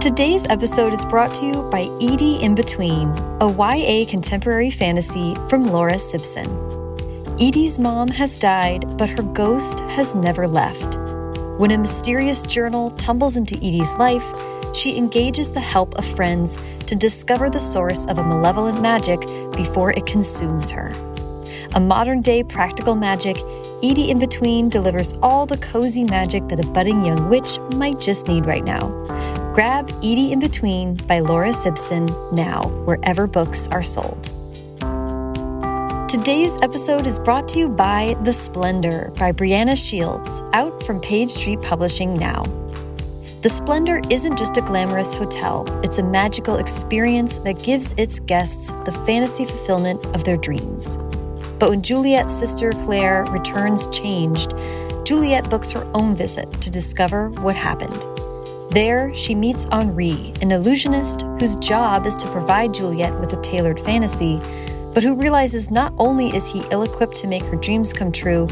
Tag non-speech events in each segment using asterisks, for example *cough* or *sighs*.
Today's episode is brought to you by Edie in Between, a YA contemporary fantasy from Laura Sibson. Edie's mom has died, but her ghost has never left. When a mysterious journal tumbles into Edie's life, she engages the help of friends to discover the source of a malevolent magic before it consumes her. A modern day practical magic, Edie in Between delivers all the cozy magic that a budding young witch might just need right now. Grab Edie in Between by Laura Sibson now, wherever books are sold. Today's episode is brought to you by The Splendor by Breeana Shields, out from Page Street Publishing now. The Splendor isn't just a glamorous hotel, it's a magical experience that gives its guests the fantasy fulfillment of their dreams. But when Juliet's sister Claire returns changed, Juliet books her own visit to discover what happened. There, she meets Henri, an illusionist whose job is to provide Juliet with a tailored fantasy, but who realizes not only is he ill equipped to make her dreams come true,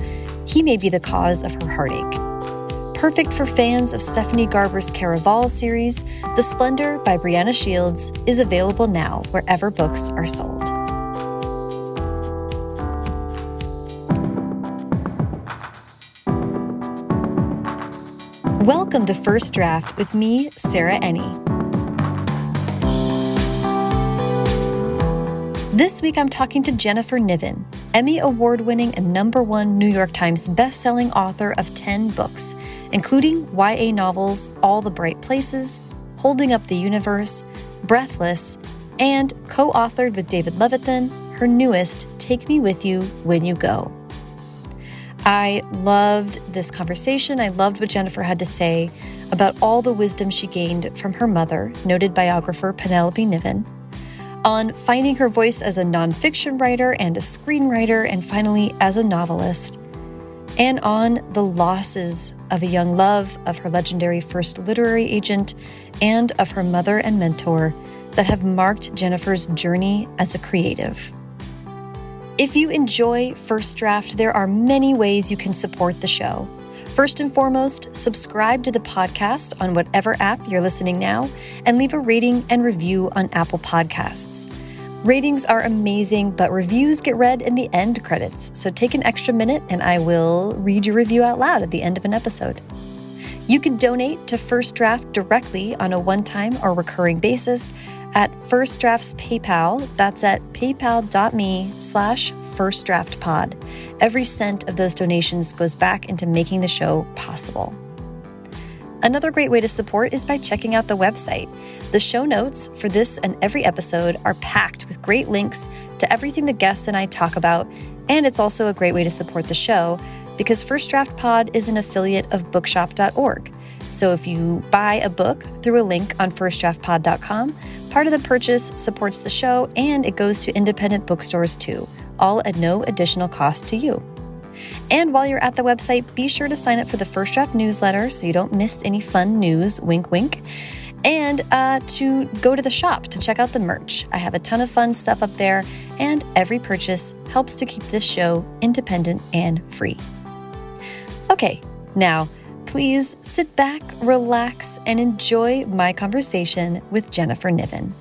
he may be the cause of her heartache. Perfect for fans of Stephanie Garber's Caraval series, The Splendor by Breeana Shields is available now wherever books are sold. Welcome to First Draft with me, Sarah Enni. This week I'm talking to Jennifer Niven, Emmy Award winning and number one New York Times bestselling author of 10 books, including YA novels All the Bright Places, Holding Up the Universe, Breathless, and co authored with David Levithan her newest Take Me With You When You Go. I loved this conversation. I loved what Jennifer had to say about all the wisdom she gained from her mother, noted biographer Penelope Niven, on finding her voice as a nonfiction writer and a screenwriter, and finally as a novelist, and on the losses of a young love, of her legendary first literary agent, and of her mother and mentor that have marked Jennifer's journey as a creative. If you enjoy First Draft, there are many ways you can support the show. First and foremost, subscribe to the podcast on whatever app you're listening now and leave a rating and review on Apple Podcasts. Ratings are amazing, but reviews get read in the end credits. So take an extra minute and I will read your review out loud at the end of an episode. You can donate to First Draft directly on a one time or recurring basis at First Draft's PayPal. That's at paypal.me slash firstdraftpod. Every cent of those donations goes back into making the show possible. Another great way to support is by checking out the website. The show notes for this and every episode are packed with great links to everything the guests and I talk about, and it's also a great way to support the show because First Draft Pod is an affiliate of bookshop.org. So if you buy a book through a link on firstdraftpod.com, part of the purchase supports the show and it goes to independent bookstores too, all at no additional cost to you. And while you're at the website, be sure to sign up for the First Draft newsletter so you don't miss any fun news, wink, wink. And uh, to go to the shop to check out the merch. I have a ton of fun stuff up there, and every purchase helps to keep this show independent and free. Okay, now please sit back, relax, and enjoy my conversation with Jennifer Niven.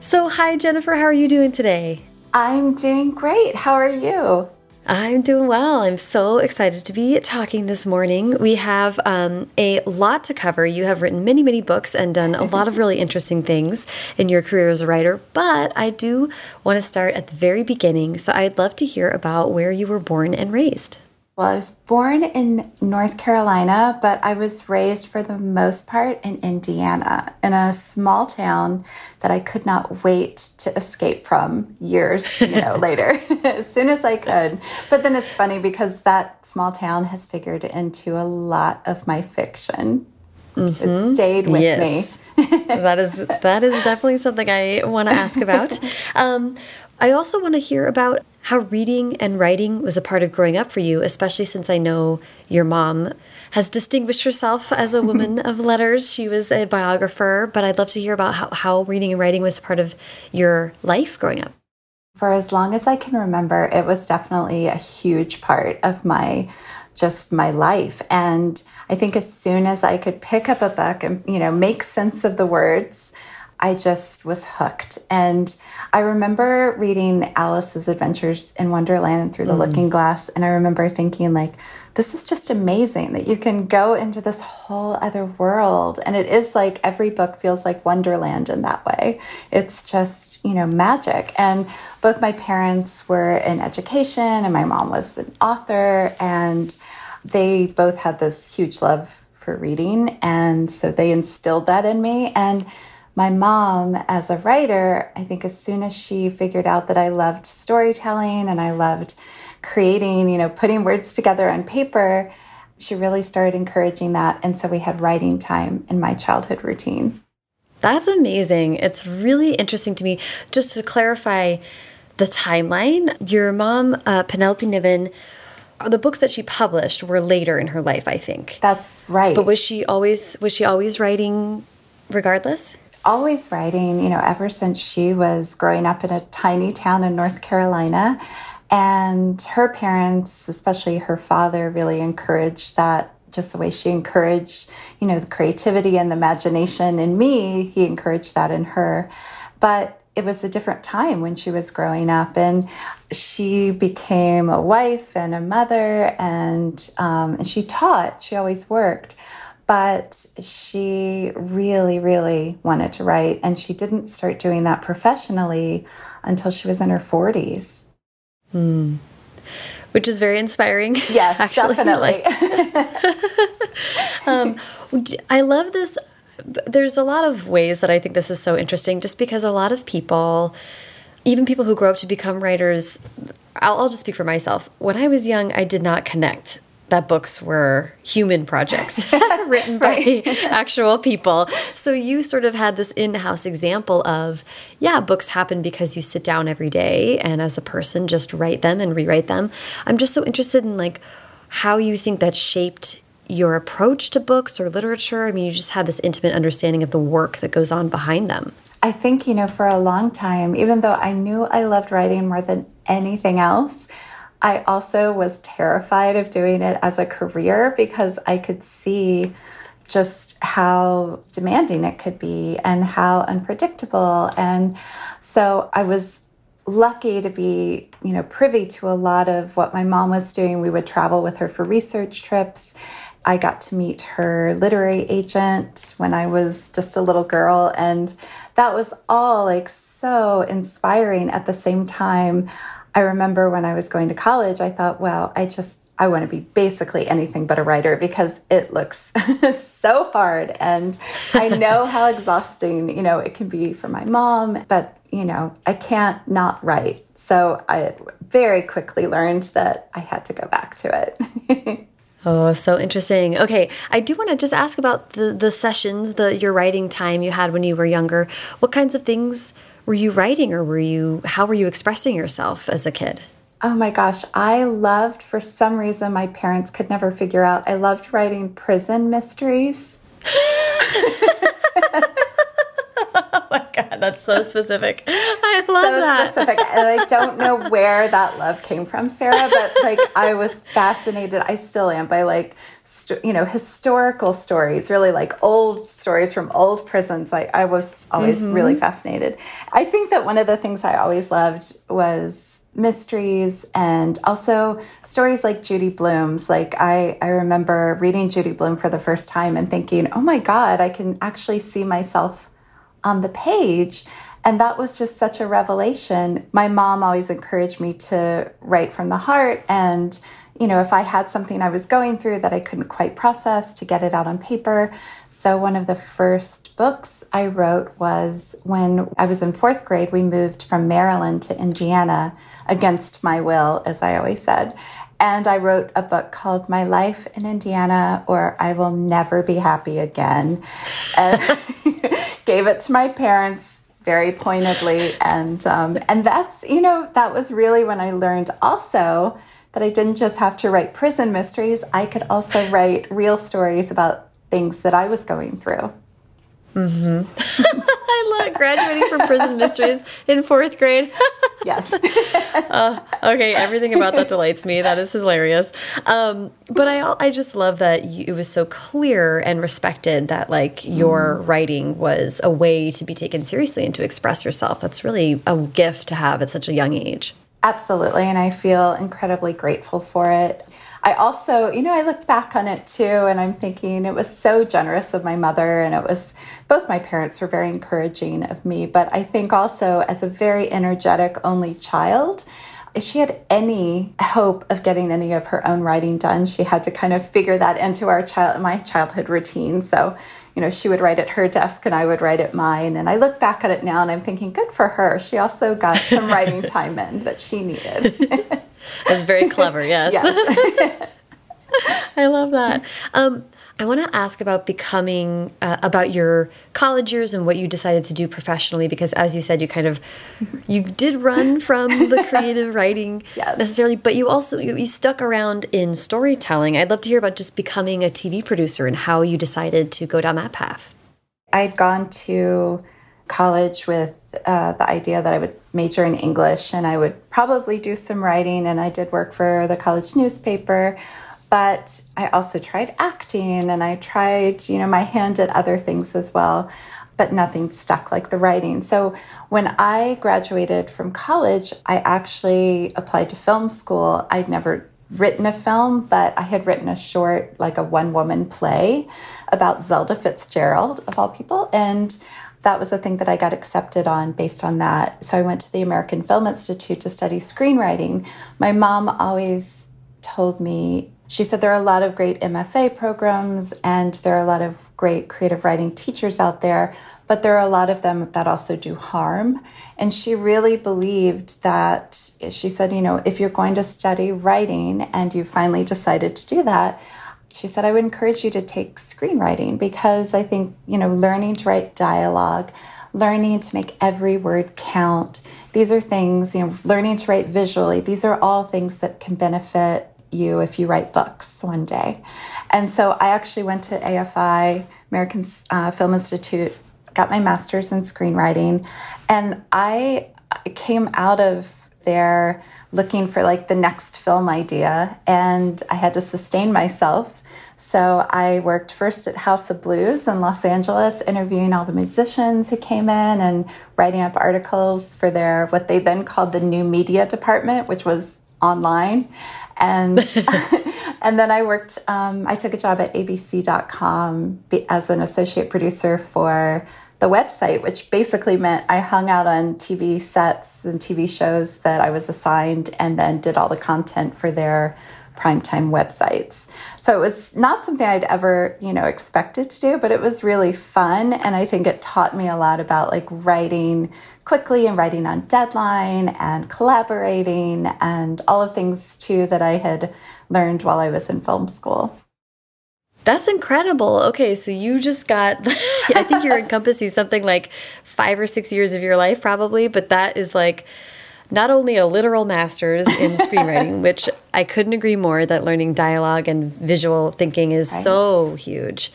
So, hi, Jennifer. How are you doing today? I'm doing great. How are you? I'm doing well. I'm so excited to be talking this morning. We have um, a lot to cover. You have written many, many books and done a lot of really *laughs* interesting things in your career as a writer, but I do want to start at the very beginning. So I'd love to hear about where you were born and raised. Well, I was born in North Carolina, but I was raised for the most part in Indiana, in a small town that I could not wait to escape from years, you know, *laughs* later, *laughs* as soon as I could. But then it's funny because that small town has figured into a lot of my fiction. Mm -hmm. It mm-hmm. stayed with yes. me. that is that is definitely something I want to ask about. *laughs* Um, I also want to hear about how reading and writing was a part of growing up for you, especially since I know your mom has distinguished herself as a woman *laughs* of letters. She was a biographer, but I'd love to hear about how, how reading and writing was a part of your life growing up. For as long as I can remember, it was definitely a huge part of my just my life. And I think as soon as I could pick up a book and, you know, make sense of the words, I just was hooked. And I remember reading Alice's Adventures in Wonderland and Through the mm. Looking Glass. And I remember thinking, like, this is just amazing that you can go into this whole other world. And it is like every book feels like Wonderland in that way. It's just, you know, magic. And both my parents were in education, and my mom was an author. And they both had this huge love for reading. And so they instilled that in me. And my mom, as a writer, I think as soon as she figured out that I loved storytelling and I loved creating, you know, putting words together on paper, she really started encouraging that. And so we had writing time in my childhood routine. That's amazing. It's really interesting to me. Just to clarify the timeline, your mom, uh, Penelope Niven, the books that she published were later in her life, I think. That's right. But was she always was she always writing regardless? Always writing, you know, ever since she was growing up in a tiny town in North Carolina. And her parents, especially her father, really encouraged that just the way she encouraged, you know, the creativity and the imagination in me, he encouraged that in her. But it was a different time when she was growing up, and she became a wife and a mother, and um, and she taught. She always worked, but she really, really wanted to write. And she didn't start doing that professionally until she was in her 40s. Hmm. Which is very inspiring. *laughs* Yes, actually. definitely. *laughs* um, I love this. There's a lot of ways that I think this is so interesting, just because a lot of people, even people who grow up to become writers, I'll, I'll just speak for myself. When I was young, I did not connect that books were human projects *laughs* written by *laughs* actual people. So you sort of had this in-house example of, yeah, books happen because you sit down every day and as a person just write them and rewrite them. I'm just so interested in like how you think that shaped your approach to books or literature. I mean, you just had this intimate understanding of the work that goes on behind them. I think, you know, for a long time, even though I knew I loved writing more than anything else, I also was terrified of doing it as a career because I could see just how demanding it could be and how unpredictable. And so I was lucky to be, you know, privy to a lot of what my mom was doing. We would travel with her for research trips. I got to meet her literary agent when I was just a little girl. And that was all like so inspiring at the same time. I remember when I was going to college, I thought, well, I just, I want to be basically anything but a writer because it looks *laughs* so hard. And I know how *laughs* exhausting, you know, it can be for my mom, but, you know, I can't not write. So I very quickly learned that I had to go back to it. *laughs* Oh, so interesting. Okay, I do want to just ask about the the sessions, the your writing time you had when you were younger. What kinds of things were you writing or were you how were you expressing yourself as a kid? Oh my gosh, I loved for some reason my parents could never figure out. I loved writing prison mysteries. *laughs* *laughs* oh my god, that's so specific. *laughs* I love so that. specific, *laughs* and I don't know where that love came from, Sarah. But like, I was fascinated. I still am by like, you know, historical stories, really like old stories from old prisons. I I was always mm -hmm. really fascinated. I think that one of the things I always loved was mysteries and also stories like Judy Blume's. Like I, I remember reading Judy Blume for the first time and thinking, oh my God, I can actually see myself on the page. And that was just such a revelation. My mom always encouraged me to write from the heart. And, you know, if I had something I was going through that I couldn't quite process, to get it out on paper. So, one of the first books I wrote was when I was in fourth grade. We moved from Maryland to Indiana against my will, as I always said. And I wrote a book called My Life in Indiana or I Will Never Be Happy Again. And *laughs* gave it to my parents very pointedly. And, um, and that's, you know, that was really when I learned also that I didn't just have to write prison mysteries, I could also write real stories about things that I was going through. Mm -hmm. *laughs* I love graduating from Prison Mysteries in fourth grade. *laughs* yes. uh, okay, everything about that delights me. That is hilarious. Um, but I, I just love that you, it was so clear and respected that like your mm. writing was a way to be taken seriously and to express yourself. That's really a gift to have at such a young age. Absolutely, and I feel incredibly grateful for it. I also, you know, I look back on it too, and I'm thinking it was so generous of my mother, and it was both my parents were very encouraging of me. But I think also as a very energetic only child, if she had any hope of getting any of her own writing done, she had to kind of figure that into our child my childhood routine. So, you know, she would write at her desk and I would write at mine. And I look back at it now and I'm thinking, good for her. She also got some writing *laughs* time in that she needed. *laughs* That's very clever, *laughs* yes. yes. *laughs* I love that. Um, I want to ask about becoming, uh, about your college years and what you decided to do professionally, because as you said, you kind of, you did run from the *laughs* creative writing yes. necessarily, but you also, you, you stuck around in storytelling. I'd love to hear about just becoming a TV producer and how you decided to go down that path. I'd gone to college with uh, the idea that I would major in English and I would probably do some writing, and I did work for the college newspaper. But I also tried acting and I tried, you know, my hand at other things as well, but nothing stuck like the writing. So when I graduated from college, I actually applied to film school. I'd never written a film, but I had written a short, like a one woman play about Zelda Fitzgerald, of all people. And that was the thing that I got accepted on based on that. So I went to the American Film Institute to study screenwriting. My mom always told me, she said there are a lot of great MFA programs and there are a lot of great creative writing teachers out there, but there are a lot of them that also do harm. And she really believed that, she said, you know, if you're going to study writing and you finally decided to do that, she said, I would encourage you to take screenwriting because I think, you know, learning to write dialogue, learning to make every word count, these are things, you know, learning to write visually, these are all things that can benefit you if you write books one day. And so I actually went to AFI, American uh, Film Institute, got my master's in screenwriting, and I came out of there looking for like the next film idea and I had to sustain myself. So I worked first at House of Blues in Los Angeles, interviewing all the musicians who came in and writing up articles for their what they then called the new media department, which was online. And *laughs* *laughs* and then I worked. Um, I took a job at ABC.com as an associate producer for the website, which basically meant I hung out on TV sets and TV shows that I was assigned and then did all the content for their primetime websites. So it was not something I'd ever, you know, expected to do, but it was really fun and I think it taught me a lot about like writing quickly and writing on deadline and collaborating and all of things too that I had learned while I was in film school. That's incredible. Okay, so you just got, *laughs* I think you're *laughs* encompassing something like five or six years of your life, probably, but that is like not only a literal master's in screenwriting, *laughs* which I couldn't agree more that learning dialogue and visual thinking is so huge,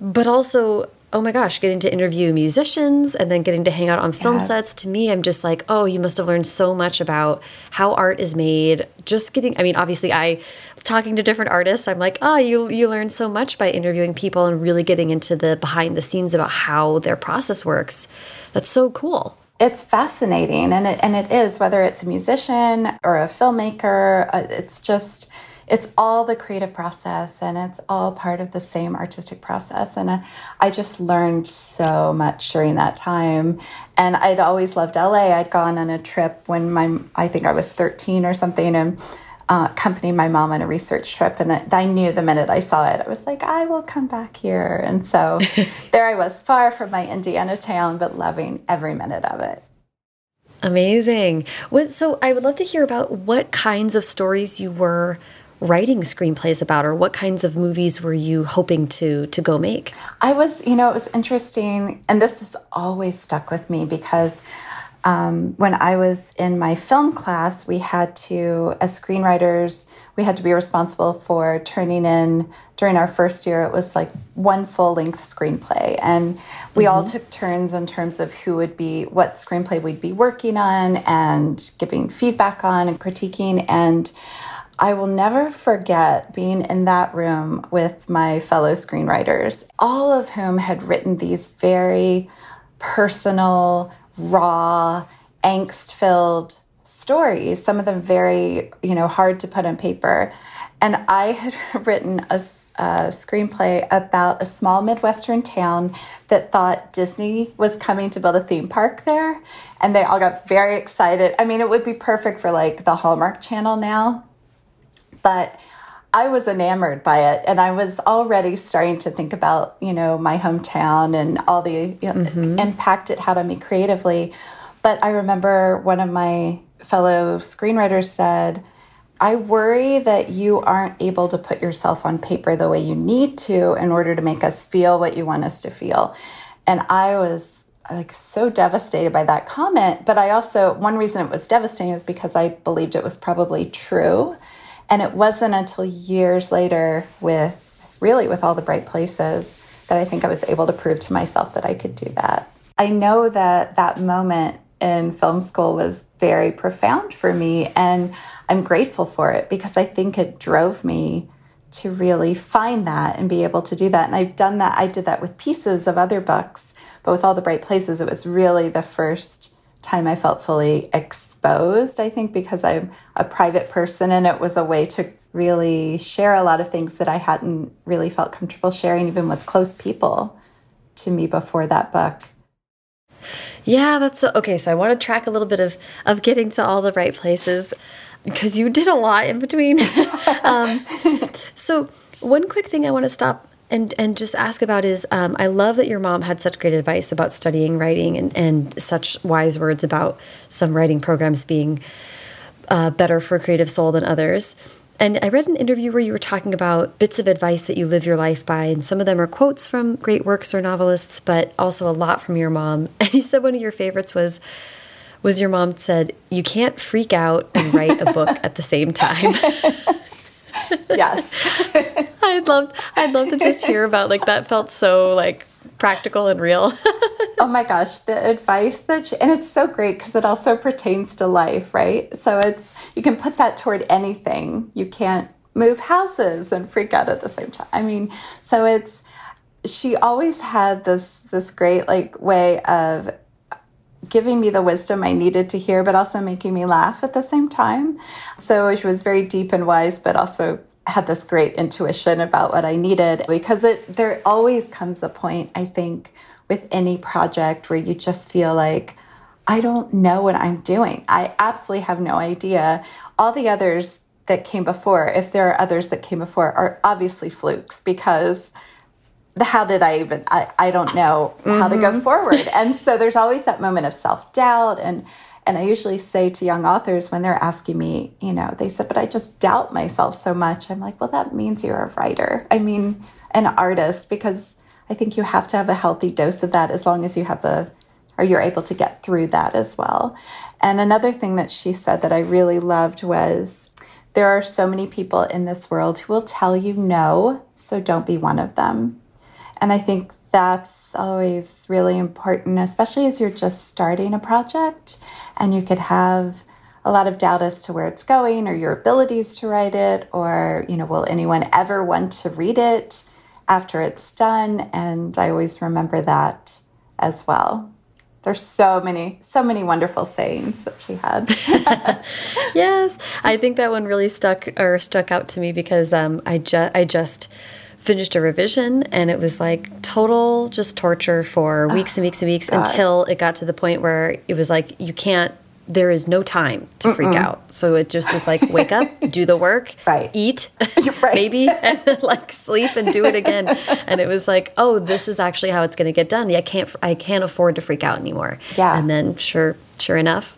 but also oh my gosh, getting to interview musicians and then getting to hang out on film yes. sets, to me, I'm just like, oh, you must have learned so much about how art is made. Just getting, I mean, obviously, I, talking to different artists, I'm like, oh, you, you learn so much by interviewing people and really getting into the behind the scenes about how their process works. That's so cool. It's fascinating, and it, and it is, whether it's a musician or a filmmaker, uh, it's just, it's all the creative process and it's all part of the same artistic process. And I, I just learned so much during that time. And I'd always loved LA. I'd gone on a trip when my, I think I was 13 or something, and uh, accompanied my mom on a research trip. And I knew the minute I saw it, I was like, I will come back here. And so *laughs* there I was, far from my Indiana town, but loving every minute of it. Amazing. What, so I would love to hear about what kinds of stories you were writing screenplays about or what kinds of movies were you hoping to to go make i was you know it was interesting and this has always stuck with me because um, when I was in my film class, we had to, as screenwriters, we had to be responsible for turning in during our first year. It was like one full length screenplay, and we mm-hmm. all took turns in terms of who would be what screenplay we'd be working on and giving feedback on and critiquing. And I will never forget being in that room with my fellow screenwriters, all of whom had written these very personal, raw, angst filled stories, some of them very, you know, hard to put on paper. And I had *laughs* written a, a, screenplay about a small Midwestern town that thought Disney was coming to build a theme park there. And they all got very excited. I mean, it would be perfect for like the Hallmark Channel now. But I was enamored by it, and I was already starting to think about, you know, my hometown and all the you know, mm-hmm. impact it had on me creatively. But I remember one of my fellow screenwriters said, I worry that you aren't able to put yourself on paper the way you need to in order to make us feel what you want us to feel. And I was like so devastated by that comment. But I also, one reason it was devastating is because I believed it was probably true. And it wasn't until years later, with really with all the bright places, that I think I was able to prove to myself that I could do that. I know that that moment in film school was very profound for me, and I'm grateful for it because I think it drove me to really find that and be able to do that. And I've done that. I did that with pieces of other books, but with all the bright places, it was really the first time I felt fully exposed, I think, because I'm a private person and it was a way to really share a lot of things that I hadn't really felt comfortable sharing, even with close people to me before that book. Yeah, that's okay. So I want to track a little bit of of getting to all the bright places because you did a lot in between. *laughs* um, so one quick thing I want to stop and and just ask about is um, I love that your mom had such great advice about studying writing and, and such wise words about some writing programs being uh, better for creative soul than others. And I read an interview where you were talking about bits of advice that you live your life by, and some of them are quotes from great works or novelists, but also a lot from your mom. *laughs* And you said one of your favorites was was your mom said, "You can't freak out and write a book at the same time." *laughs* yes. *laughs* I'd love I'd love to just hear about like that felt so like practical and real. *laughs* oh my gosh, the advice that she, and it's so great because it also pertains to life, right? So it's you can put that toward anything. You can't move houses and freak out at the same time. I mean, so it's she always had this this great like way of giving me the wisdom I needed to hear, but also making me laugh at the same time. So she was very deep and wise, but also had this great intuition about what I needed because it there always comes a point, I think, with any project where you just feel like, I don't know what I'm doing. I absolutely have no idea. All the others that came before, if there are others that came before, are obviously flukes because how did I even, I, I don't know how mm -hmm. to go mm-hmm. forward. and so there's always that moment of self doubt. And, and I usually say to young authors when they're asking me, you know, they said, but I just doubt myself so much. I'm like, well, that means you're a writer. I mean, an artist, because I think you have to have a healthy dose of that as long as you have the, or you're able to get through that as well. And another thing that she said that I really loved was, there are so many people in this world who will tell you no, so don't be one of them. And I think that's always really important, especially as you're just starting a project and you could have a lot of doubt as to where it's going or your abilities to write it or, you know, will anyone ever want to read it after it's done? And I always remember that as well. There's so many, so many wonderful sayings that she had. *laughs* yes, I think that one really stuck or stuck out to me because um, I just, I just finished a revision and it was like total just torture for weeks and weeks and weeks God. until it got to the point where it was like you can't there is no time to freak mm -mm. out. So it just was like wake up, *laughs* do the work, right. eat, *laughs* right. maybe, *laughs* and then like sleep and do it again. And it was like, oh, this is actually how it's going to get done. I can't, I can't afford to freak out anymore. Yeah. And then sure, sure enough,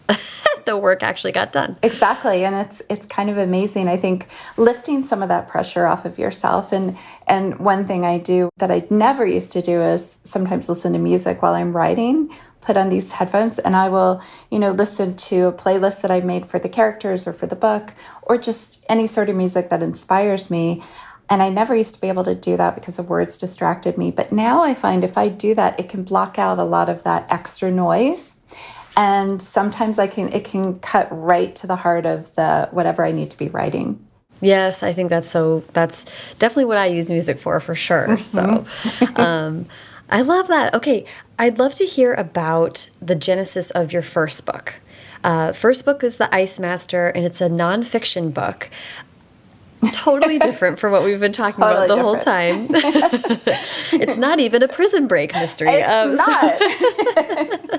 the work actually got done. Exactly. And it's it's kind of amazing. I think lifting some of that pressure off of yourself and and one thing I do that I never used to do is sometimes listen to music while I'm writing put on these headphones and I will, you know, listen to a playlist that I made for the characters or for the book or just any sort of music that inspires me. And I never used to be able to do that because the words distracted me. But now I find if I do that, it can block out a lot of that extra noise. And sometimes I can it can cut right to the heart of the whatever I need to be writing. Yes, I think that's so that's definitely what I use music for for sure. So um I love that. Okay, I'd love to hear about the genesis of your first book. Uh, first book is The Ice Master, and it's a nonfiction book. Totally different from what we've been talking totally about the different. whole time. *laughs* it's not even a prison break mystery. It's um, not.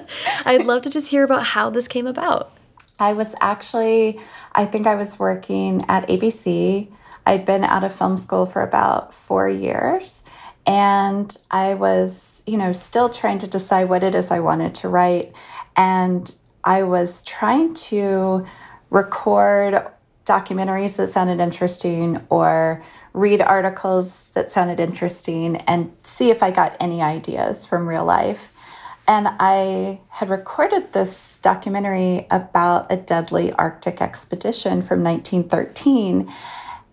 So *laughs* I'd love to just hear about how this came about. I was actually, I think I was working at ABC. I'd been out of film school for about four years and I was, you know, still trying to decide what it is I wanted to write. And I was trying to record documentaries that sounded interesting or read articles that sounded interesting and see if I got any ideas from real life. And I had recorded this documentary about a deadly Arctic expedition from 1913.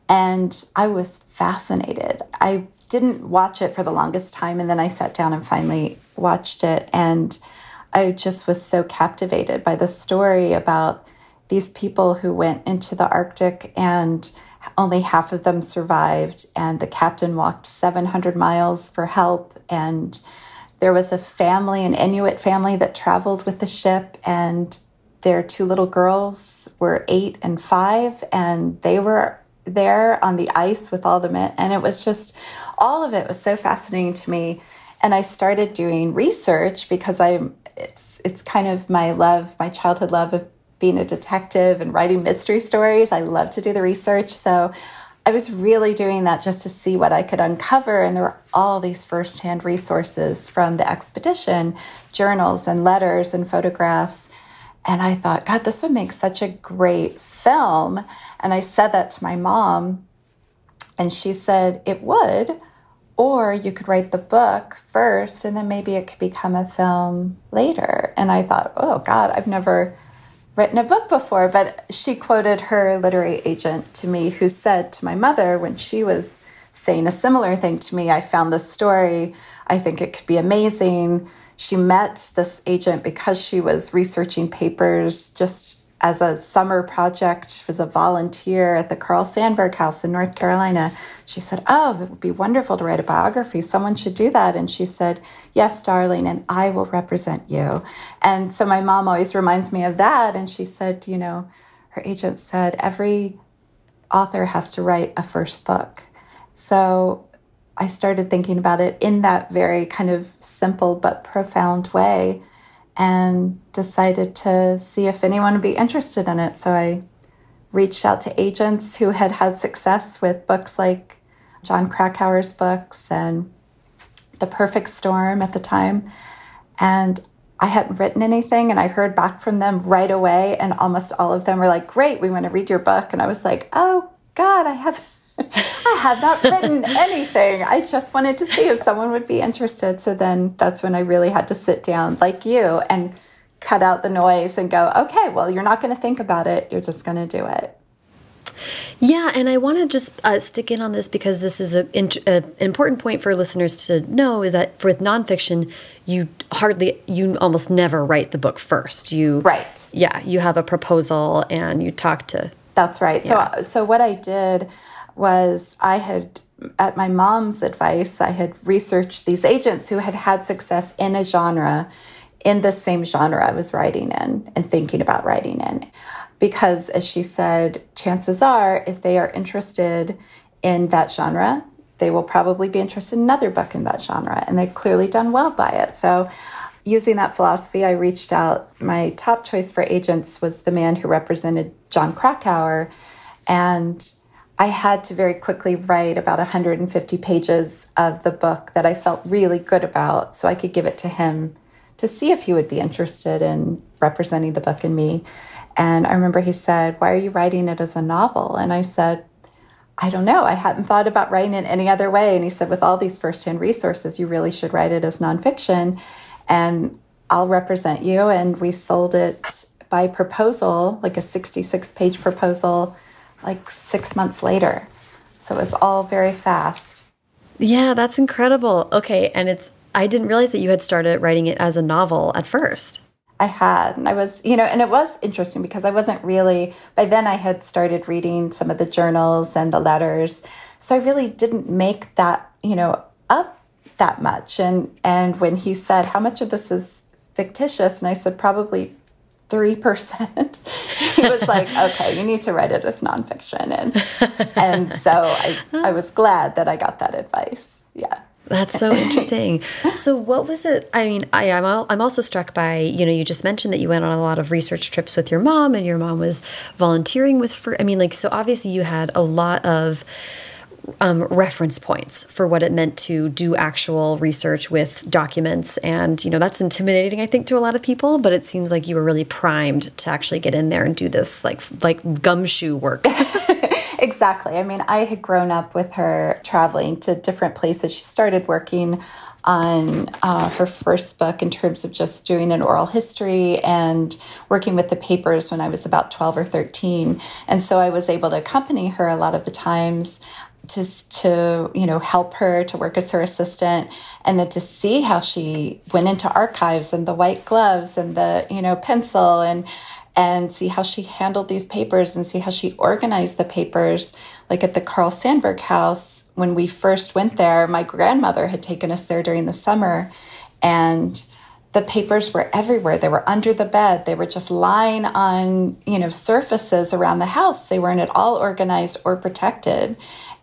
And I was fascinated. I didn't watch it for the longest time. And then I sat down and finally watched it. And I just was so captivated by the story about these people who went into the Arctic and only half of them survived. And the captain walked 700 miles for help. And there was a family, an Inuit family, that traveled with the ship. And their two little girls were eight and five. And they were there on the ice with all the men. And it was just, all of it was so fascinating to me. And I started doing research because I'm, it's, it's kind of my love, my childhood love of being a detective and writing mystery stories. I love to do the research. So I was really doing that just to see what I could uncover. And there were all these firsthand resources from the expedition journals and letters and photographs. And I thought, God, this would make such a great film. And I said that to my mom, and she said it would, or you could write the book first, and then maybe it could become a film later. And I thought, oh God, I've never written a book before. But she quoted her literary agent to me, who said to my mother when she was saying a similar thing to me, I found this story. I think it could be amazing. She met this agent because she was researching papers just as a summer project. She was a volunteer at the Carl Sandburg House in North Carolina. She said, Oh, it would be wonderful to write a biography. Someone should do that. And she said, Yes, darling, and I will represent you. And so my mom always reminds me of that. And she said, You know, her agent said, every author has to write a first book. So I started thinking about it in that very kind of simple but profound way and decided to see if anyone would be interested in it. So I reached out to agents who had had success with books like Jon Krakauer's books and The Perfect Storm at the time. And I hadn't written anything, and I heard back from them right away. And almost all of them were like, Great, we want to read your book. And I was like, Oh, God, I have. I had not written anything. I just wanted to see if someone would be interested. So then that's when I really had to sit down, like you, and cut out the noise and go, okay, well, you're not going to think about it. You're just going to do it. Yeah, and I want to just uh, stick in on this because this is an important point for listeners to know is that for nonfiction, you hardly, you almost never write the book first. You right, yeah, you have a proposal and you talk to. That's right. Yeah. So, so what I did was I had, at my mom's advice, I had researched these agents who had had success in a genre, in the same genre I was writing in and thinking about writing in. Because, as she said, chances are if they are interested in that genre, they will probably be interested in another book in that genre. And they've clearly done well by it. So, using that philosophy, I reached out. My top choice for agents was the man who represented Jon Krakauer. And I had to very quickly write about 150 pages of the book that I felt really good about so I could give it to him to see if he would be interested in representing the book and me. And I remember he said, Why are you writing it as a novel? And I said, I don't know. I hadn't thought about writing it any other way. And he said, With all these firsthand resources, you really should write it as nonfiction. And I'll represent you. And we sold it by proposal, like a 66 page proposal, like six months later. So it was all very fast. Yeah, that's incredible. Okay. And it's, I didn't realize that you had started writing it as a novel at first. I had. And I was, you know, and it was interesting because I wasn't really, by then I had started reading some of the journals and the letters. So I really didn't make that, you know, up that much. And and when he said, How much of this is fictitious? And I said, Probably 3%. *laughs* he was like, *laughs* okay, you need to write it as nonfiction. And, and so I, I was glad that I got that advice. Yeah. That's so *laughs* interesting. so, what was it? I mean, I, am I'm, I'm also struck by you know you just mentioned that you went on a lot of research trips with your mom, and your mom was volunteering with. For I mean, like so obviously you had a lot of um, reference points for what it meant to do actual research with documents, and you know that's intimidating, I think, to a lot of people. But it seems like you were really primed to actually get in there and do this like like gumshoe work. *laughs* exactly. I mean, I had grown up with her traveling to different places. She started working on uh, her first book in terms of just doing an oral history and working with the papers when I was about 12 or 13. And so I was able to accompany her a lot of the times to, to you know help her to work as her assistant and then to see how she went into archives and the white gloves and the you know pencil and and see how she handled these papers and see how she organized the papers. Like at the Carl Sandburg house, when we first went there, my grandmother had taken us there during the summer, and the papers were everywhere. They were under the bed. They were just lying on, you know, surfaces around the house. They weren't at all organized or protected.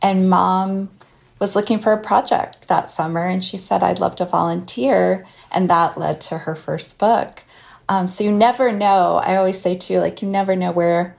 And mom was looking for a project that summer and she said, I'd love to volunteer. And that led to her first book. Um, so you never know. I always say too, like you never know where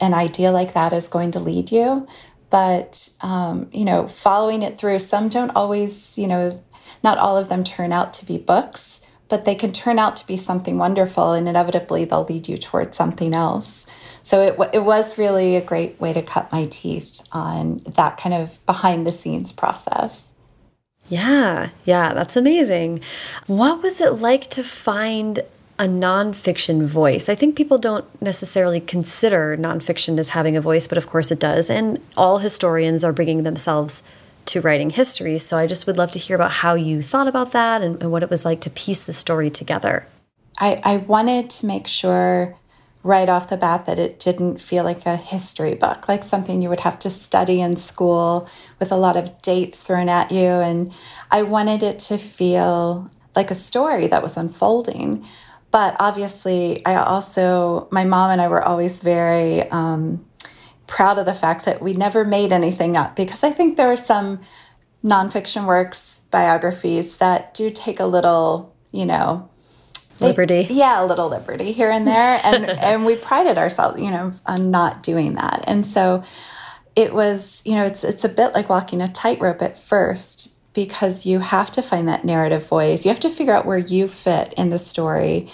an idea like that is going to lead you. But um, you know, following it through. Some don't always, you know, not all of them turn out to be books, but they can turn out to be something wonderful, and inevitably they'll lead you towards something else. So it it was really a great way to cut my teeth on that kind of behind the scenes process. Yeah, yeah, that's amazing. What was it like to find a nonfiction voice. I think people don't necessarily consider nonfiction as having a voice, but of course it does. And all historians are bringing themselves to writing history. So I just would love to hear about how you thought about that and, and what it was like to piece the story together. I, I wanted to make sure right off the bat that it didn't feel like a history book, like something you would have to study in school with a lot of dates thrown at you. And I wanted it to feel like a story that was unfolding but obviously, I also, my mom and I were always very um, proud of the fact that we never made anything up because I think there are some nonfiction works, biographies that do take a little, you know, liberty. Yeah, a little liberty here and there. *laughs* And, and we prided ourselves, you know, on not doing that. And so it was, you know, it's, it's a bit like walking a tightrope at first because you have to find that narrative voice. You have to figure out where you fit in the story.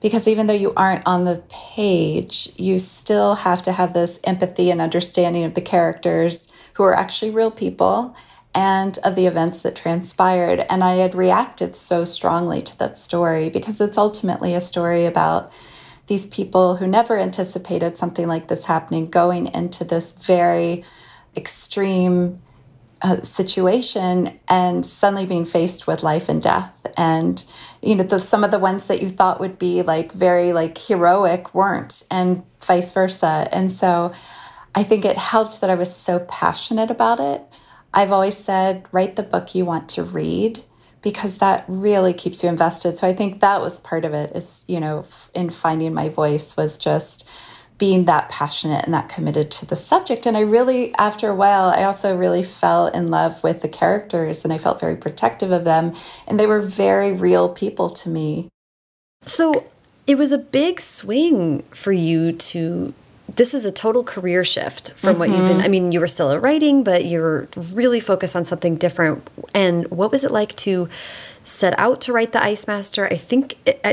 Because even though you aren't on the page, you still have to have this empathy and understanding of the characters who are actually real people and of the events that transpired. And I had reacted so strongly to that story because it's ultimately a story about these people who never anticipated something like this happening going into this very extreme uh, situation and suddenly being faced with life and death. And you know the, some of the ones that you thought would be like very like heroic weren't and vice versa. And so i think it helped that i was so passionate about it i've always said write the book you want to read because that really keeps you invested so i think that was part of it is you know in finding my voice was just being that passionate and that committed to the subject. And I really, after a while, I also really fell in love with the characters and I felt very protective of them. And they were very real people to me. So it was a big swing for you to. This is a total career shift from mm -hmm. what you've been. I mean, you were still writing, but you're really focused on something different. And what was it like to set out to write the Ice Master? I think,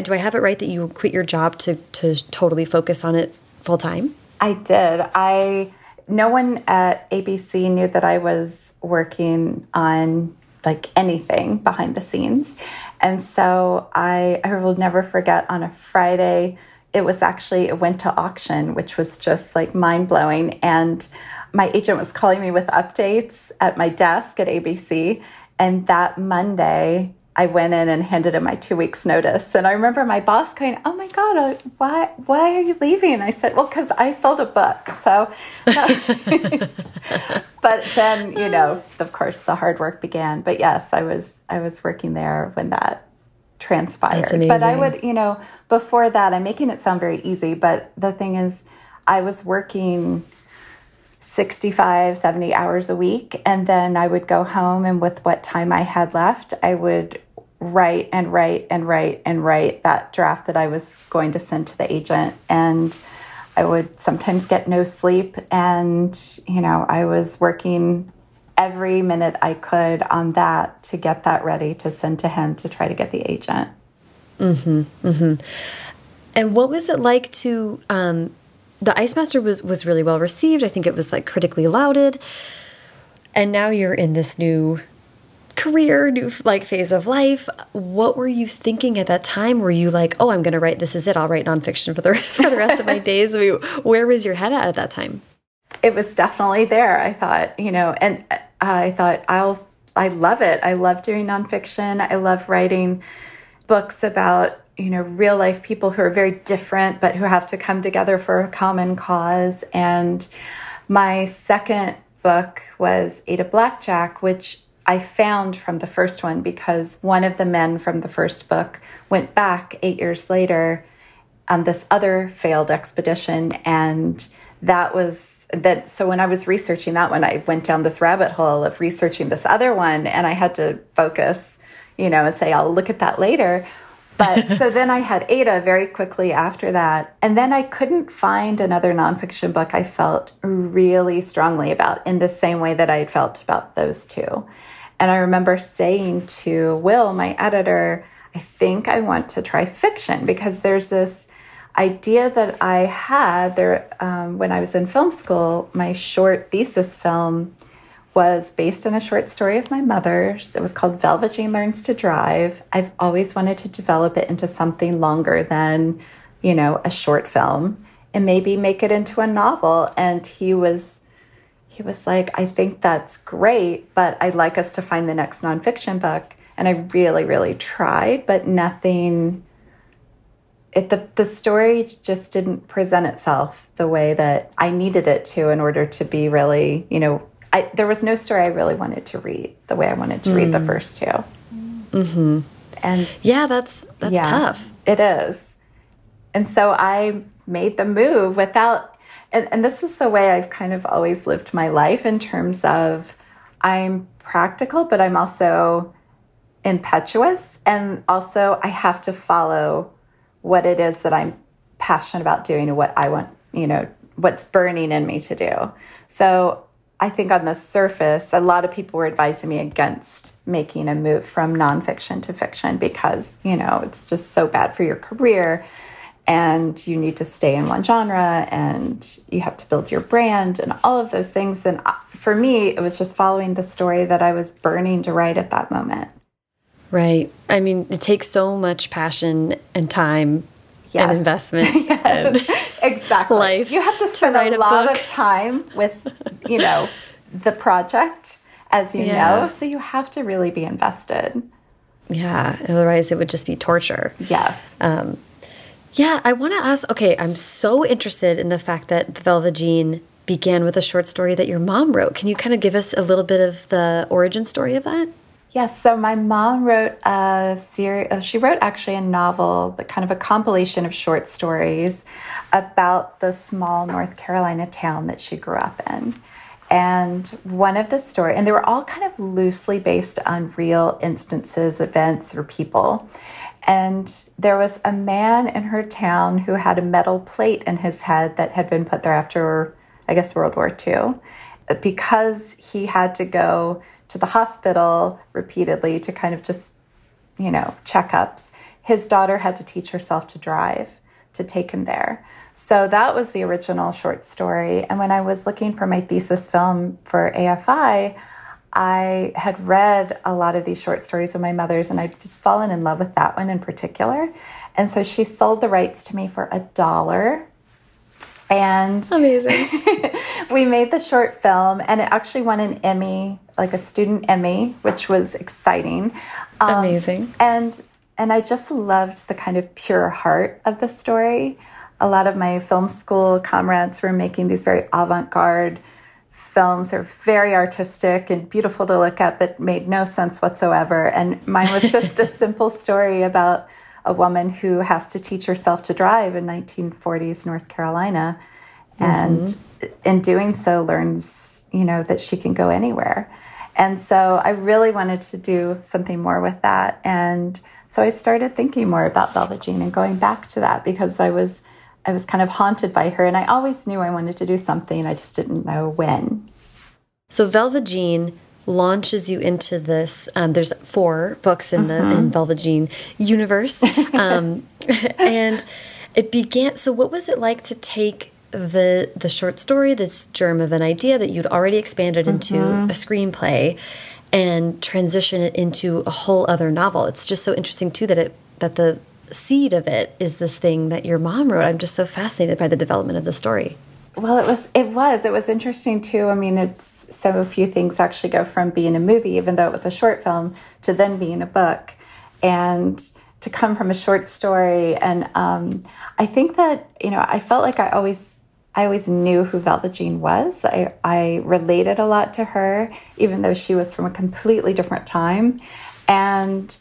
do I have it right that you quit your job to, to totally focus on it full time? I did. I no one at ABC knew that I was working on like anything behind the scenes. And so I, I will never forget on a Friday, it was actually, it went to auction, which was just like mind blowing. And my agent was calling me with updates at my desk at ABC. And that Monday, I went in and handed in my two weeks notice. And I remember my boss going, "Oh my god, uh, why why are you leaving?" And I said, "Well, because I sold a book." So, *laughs* but then you know, of course, the hard work began. But yes, I was I was working there when that transpired. But I would, you know, before that, I'm making it sound very easy. But the thing is, I was working 65, 70 hours a week. And then I would go home, and with what time I had left, I would write and write and write and write that draft that I was going to send to the agent. And I would sometimes get no sleep. And, you know, I was working every minute I could on that to get that ready to send to him to try to get the agent. Mm-hmm. Mm-hmm. And what was it like to um, the Ice Master was was really well received. I think it was like critically lauded. And now you're in this new career, new like phase of life. What were you thinking at that time? Were you like, "Oh, I'm going to write this is it. I'll write nonfiction for the *laughs* for the rest of my days." I mean, where was your head at at that time? It was definitely there. I thought, you know, and uh, Uh, I thought I'll I love it. I love doing nonfiction. I love writing books about you know real life people who are very different but who have to come together for a common cause and my second book was ada blackjack which i found from the first one because one of the men from the first book went back eight years later on this other failed expedition and that was that so when i was researching that one i went down this rabbit hole of researching this other one and i had to focus you know and say i'll look at that later but *laughs* so then I had Ada very quickly after that. And then I couldn't find another nonfiction book I felt really strongly about in the same way that I had felt about those two. And I remember saying to Will, my editor, I think I want to try fiction because there's this idea that I had there um, when I was in film school. My short thesis film was based on a short story of my mother's. It was called Velva Jean Learns to Drive. I've always wanted to develop it into something longer than, you know, a short film and maybe make it into a novel. And he was he was like, I think that's great, but I'd like us to find the next nonfiction book. And I really, really tried, but nothing it, the, the story just didn't present itself the way that I needed it to in order to be really, you know, I, there was no story I really wanted to read the way I wanted to mm. read the mm. first 2 mm-hmm. And yeah, that's that's yeah, tough. It is. And so I made the move without, and, and this is the way I've kind of always lived my life in terms of I'm practical, but I'm also impetuous. And also, I have to follow what it is that I'm passionate about doing and what I want, you know, what's burning in me to do. So I think on the surface, a lot of people were advising me against making a move from nonfiction to fiction because, you know, it's just so bad for your career and you need to stay in one genre and you have to build your brand and all of those things. And uh, for me, it was just following the story that I was burning to write at that moment. Right. I mean, it takes so much passion and time yes. *laughs* and investment. yes. And *laughs* exactly. Life. You have to spend to a, a lot book. of time with, you know, the project, as you yeah. know. So you have to really be invested. Yeah. Otherwise, it would just be torture. Yes. Um, yeah. I want to ask okay, I'm so interested in the fact that the Velva Jean began with a short story that your mom wrote. Can you kind of give us a little bit of the origin story of that? Yes, so my mom wrote a series, uh, she wrote actually a novel, kind of a compilation of short stories about the small North Carolina town that she grew up in. And one of the stories, and they were all kind of loosely based on real instances, events, or people. And there was a man in her town who had a metal plate in his head that had been put there after, I guess, World War II, because he had to go to the hospital repeatedly to kind of just, you know, checkups. His daughter had to teach herself to drive to take him there. So that was the original short story. And when I was looking for my thesis film for AFI, I had read a lot of these short stories of my mother's, and I'd just fallen in love with that one in particular. And so she sold the rights to me for a dollar. And amazing. *laughs* we made the short film, and it actually won an Emmy, like a student Emmy, which was exciting. Um, amazing. And and I just loved the kind of pure heart of the story. A lot of my film school comrades were making these very avant garde films. They're very artistic and beautiful to look at, but made no sense whatsoever. And mine was just a *laughs* simple story about a woman who has to teach herself to drive in 1940s North Carolina. And mm-hmm. in doing so, learns, you know, that she can go anywhere. And so I really wanted to do something more with that. And so I started thinking more about Velva Jean and going back to that because I was I was kind of haunted by her and I always knew I wanted to do something. I just didn't know when. So Velva Jean launches you into this. Um, there's four books in the mm -hmm. in mm-hmm. Velva Jean universe, *laughs* um, and it began. So, what was it like to take the the short story, this germ of an idea that you'd already expanded into mm -hmm. a screenplay, and transition it into a whole other novel. It's just so interesting too that it that the seed of it is this thing that your mom wrote. I'm just so fascinated by the development of the story. Well, it was it was it was interesting too. I mean, it's so a few things actually go from being a movie, even though it was a short film, to then being a book, and to come from a short story. And um, I think that you know, I felt like I always I always knew who Velva Jean was. I, I related a lot to her, even though she was from a completely different time. And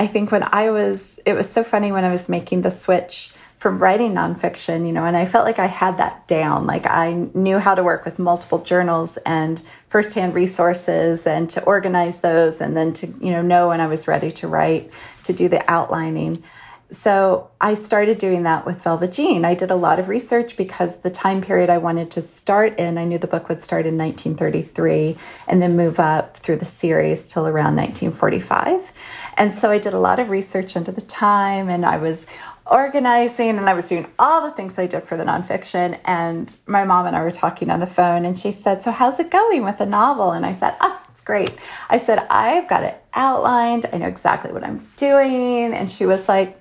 I think when I was, it was so funny when I was making the switch from writing nonfiction, you know, and I felt like I had that down. Like I knew how to work with multiple journals and firsthand resources and to organize those and then to, you know, know when I was ready to write, to do the outlining so I started doing that with Velva Jean. I did a lot of research because the time period I wanted to start in, I knew the book would start in 1933 and then move up through the series till around 1945. And so I did a lot of research into the time and I was organizing and I was doing all the things I did for the nonfiction. And my mom and I were talking on the phone and she said, So, how's it going with the novel? And I said, Oh, it's great. I said, I've got it outlined. I know exactly what I'm doing. And she was like,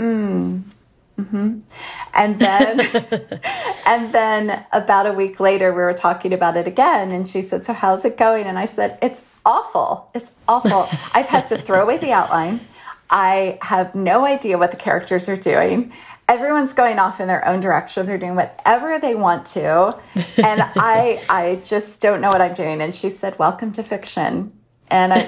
Mm. Mm-hmm. And then, *laughs* and then about a week later, we were talking about it again, and she said, "So how's it going?" And I said, "It's awful. It's awful. I've had to throw away the outline. I have no idea what the characters are doing. Everyone's going off in their own direction. They're doing whatever they want to, and I, I just don't know what I'm doing." And she said, "Welcome to fiction." And I,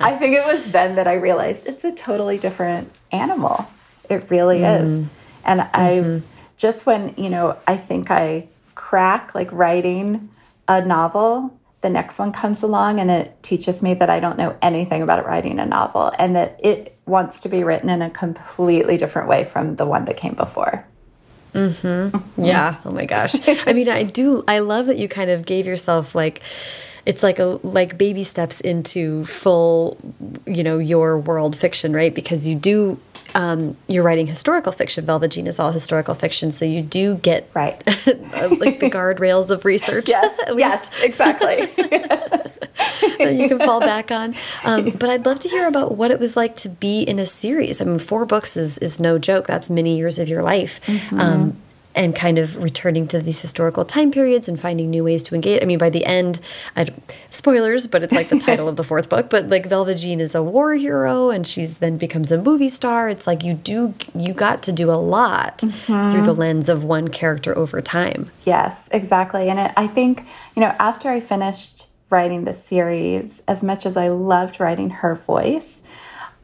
I think it was then that I realized it's a totally different animal it really mm. is. And I mm-hmm. just when, you know, I think I crack like writing a novel, the next one comes along and it teaches me that I don't know anything about writing a novel and that it wants to be written in a completely different way from the one that came before. Mm-hmm. Yeah. Oh my gosh. I mean, I do, I love that you kind of gave yourself like, it's like a like baby steps into full you know your world fiction right because you do um, you're writing historical fiction. Velvet Jean is all historical fiction, so you do get right *laughs* like the guardrails of research. Yes, *laughs* yes, exactly. *laughs* that you can fall back on. Um, but I'd love to hear about what it was like to be in a series. I mean, four books is is no joke. That's many years of your life. Mm -hmm. um, and kind of returning to these historical time periods and finding new ways to engage. I mean, by the end, I, spoilers, but it's like the title of the fourth book. But like Velva Jean is a war hero, and she's then becomes a movie star. It's like you do you got to do a lot mm -hmm. through the lens of one character over time. Yes, exactly. And it, I think you know after I finished writing the series, as much as I loved writing her voice.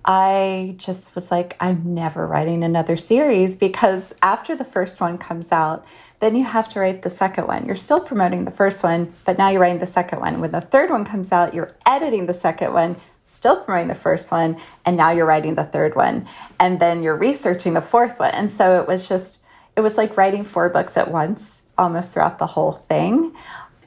I just was like, I'm never writing another series because after the first one comes out, then you have to write the second one. You're still promoting the first one, but now you're writing the second one. When the third one comes out, you're editing the second one, still promoting the first one, and now you're writing the third one. And then you're researching the fourth one. And so it was just, it was like writing four books at once almost throughout the whole thing.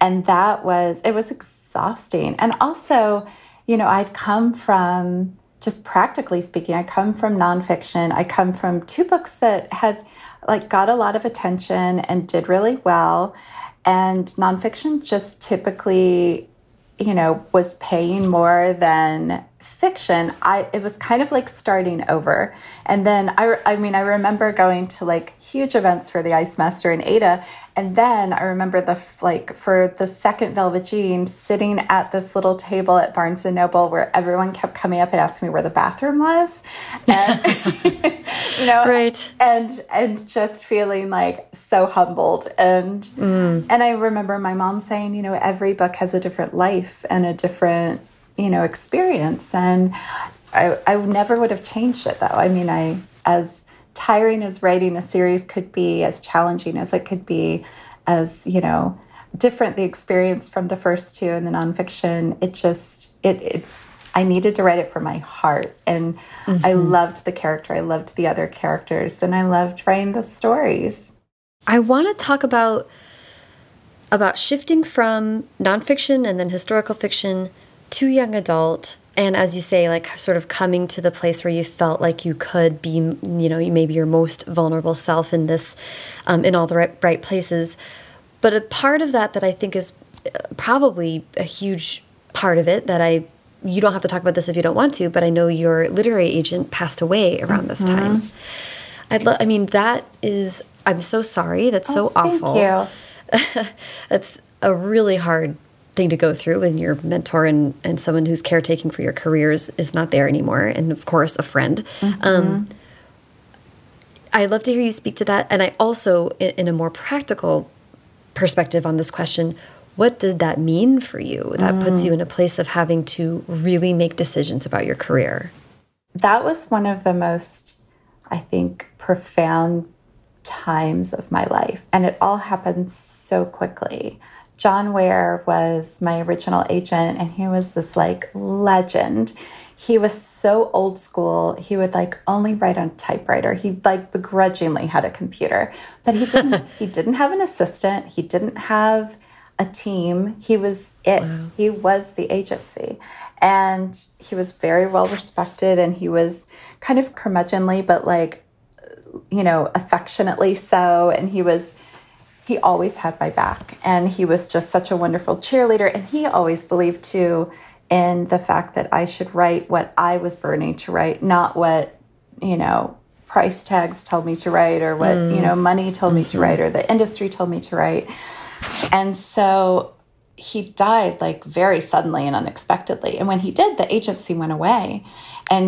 And that was, it was exhausting. And also, you know, I've come from, just practically speaking, I come from nonfiction. I come from two books that had like got a lot of attention and did really well. And nonfiction just typically you know, was paying more than fiction, I it was kind of like starting over. And then I, I mean, I remember going to like huge events for the Ice Master and Ada, and then I remember the like for the second Velva Jean sitting at this little table at Barnes and Noble where everyone kept coming up and asking me where the bathroom was, and *laughs* you know, right, and and just feeling like so humbled and mm. and I remember my mom saying, you know, every book has a different life and a different you know experience and I, I never would have changed it though i mean i as tiring as writing a series could be as challenging as it could be as you know different the experience from the first two in the nonfiction it just it, it I needed to write it from my heart. And mm-hmm. I loved the character. I loved the other characters and I loved writing the stories. I want to talk about about shifting from nonfiction and then historical fiction to young adult and as you say like sort of coming to the place where you felt like you could be you know maybe your most vulnerable self in this um, in all the right, right places but a part of that that i think is uh, probably a huge part of it that i you don't have to talk about this if you don't want to but i know your literary agent passed away around mm -hmm. this mm-hmm. time i'd love i mean that is i'm so sorry that's oh, so awful thank you *laughs* that's a really hard thing to go through when your mentor and, and someone who's caretaking for your careers is not there anymore. And of course, a friend. Mm -hmm. um, I'd love to hear you speak to that. And I also, in, in, a more practical perspective on this question, what did that mean for you? That mm. puts you in a place of having to really make decisions about your career. That was one of the most, I think, profound times of my life. And it all happened so quickly. John Ware was my original agent, and he was this like legend. He was so old school. He would like only write on typewriter. He like begrudgingly had a computer, but he didn't. *laughs* he didn't have an assistant. He didn't have a team. He was it. Wow. He was the agency, and he was very well respected. And he was kind of curmudgeonly, but like you know affectionately so. And he was he always had my back. And he was just such a wonderful cheerleader. And he always believed too in the fact that I should write what I was burning to write not what you know price tags told me to write or what mm. you know money told mm -hmm. me to write or the industry told me to write. And so he died like very suddenly and unexpectedly. And when he did the agency went away. And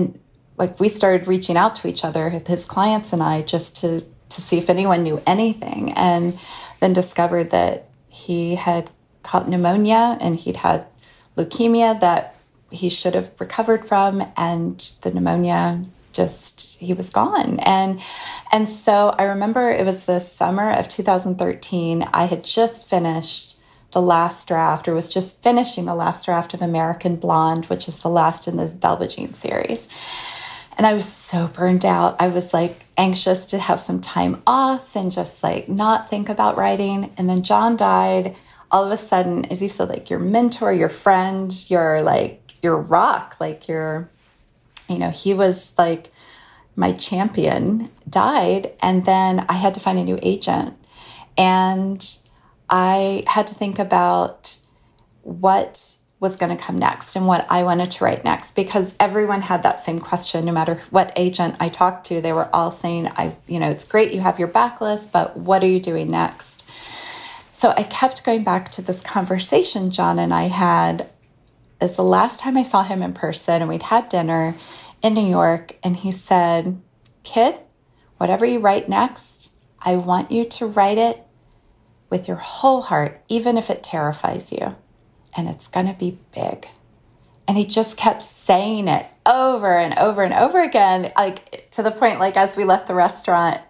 like we started reaching out to each other his clients and I just to to see if anyone knew anything. And then discovered that he had caught pneumonia and he'd had leukemia that he should have recovered from and the pneumonia just he was gone. And and so i remember it was the summer of 2013 i had just finished the last draft or was just finishing the last draft of american blonde which is the last in the velva jean series and I was so burned out. I was like anxious to have some time off and just like not think about writing. And then John died. All of a sudden, as you said, like your mentor, your friend, your like your rock, like your, you know, he was like my champion, died. And then I had to find a new agent. And I had to think about what was going to come next and what I wanted to write next because everyone had that same question no matter what agent I talked to they were all saying I you know it's great you have your backlist but what are you doing next? So I kept going back to this conversation John and I had. Is the last time I saw him in person and we'd had dinner in New York and he said kid whatever you write next I want you to write it with your whole heart even if it terrifies you and it's going to be big. And he just kept saying it over and over and over again, like to the point, like as we left the restaurant,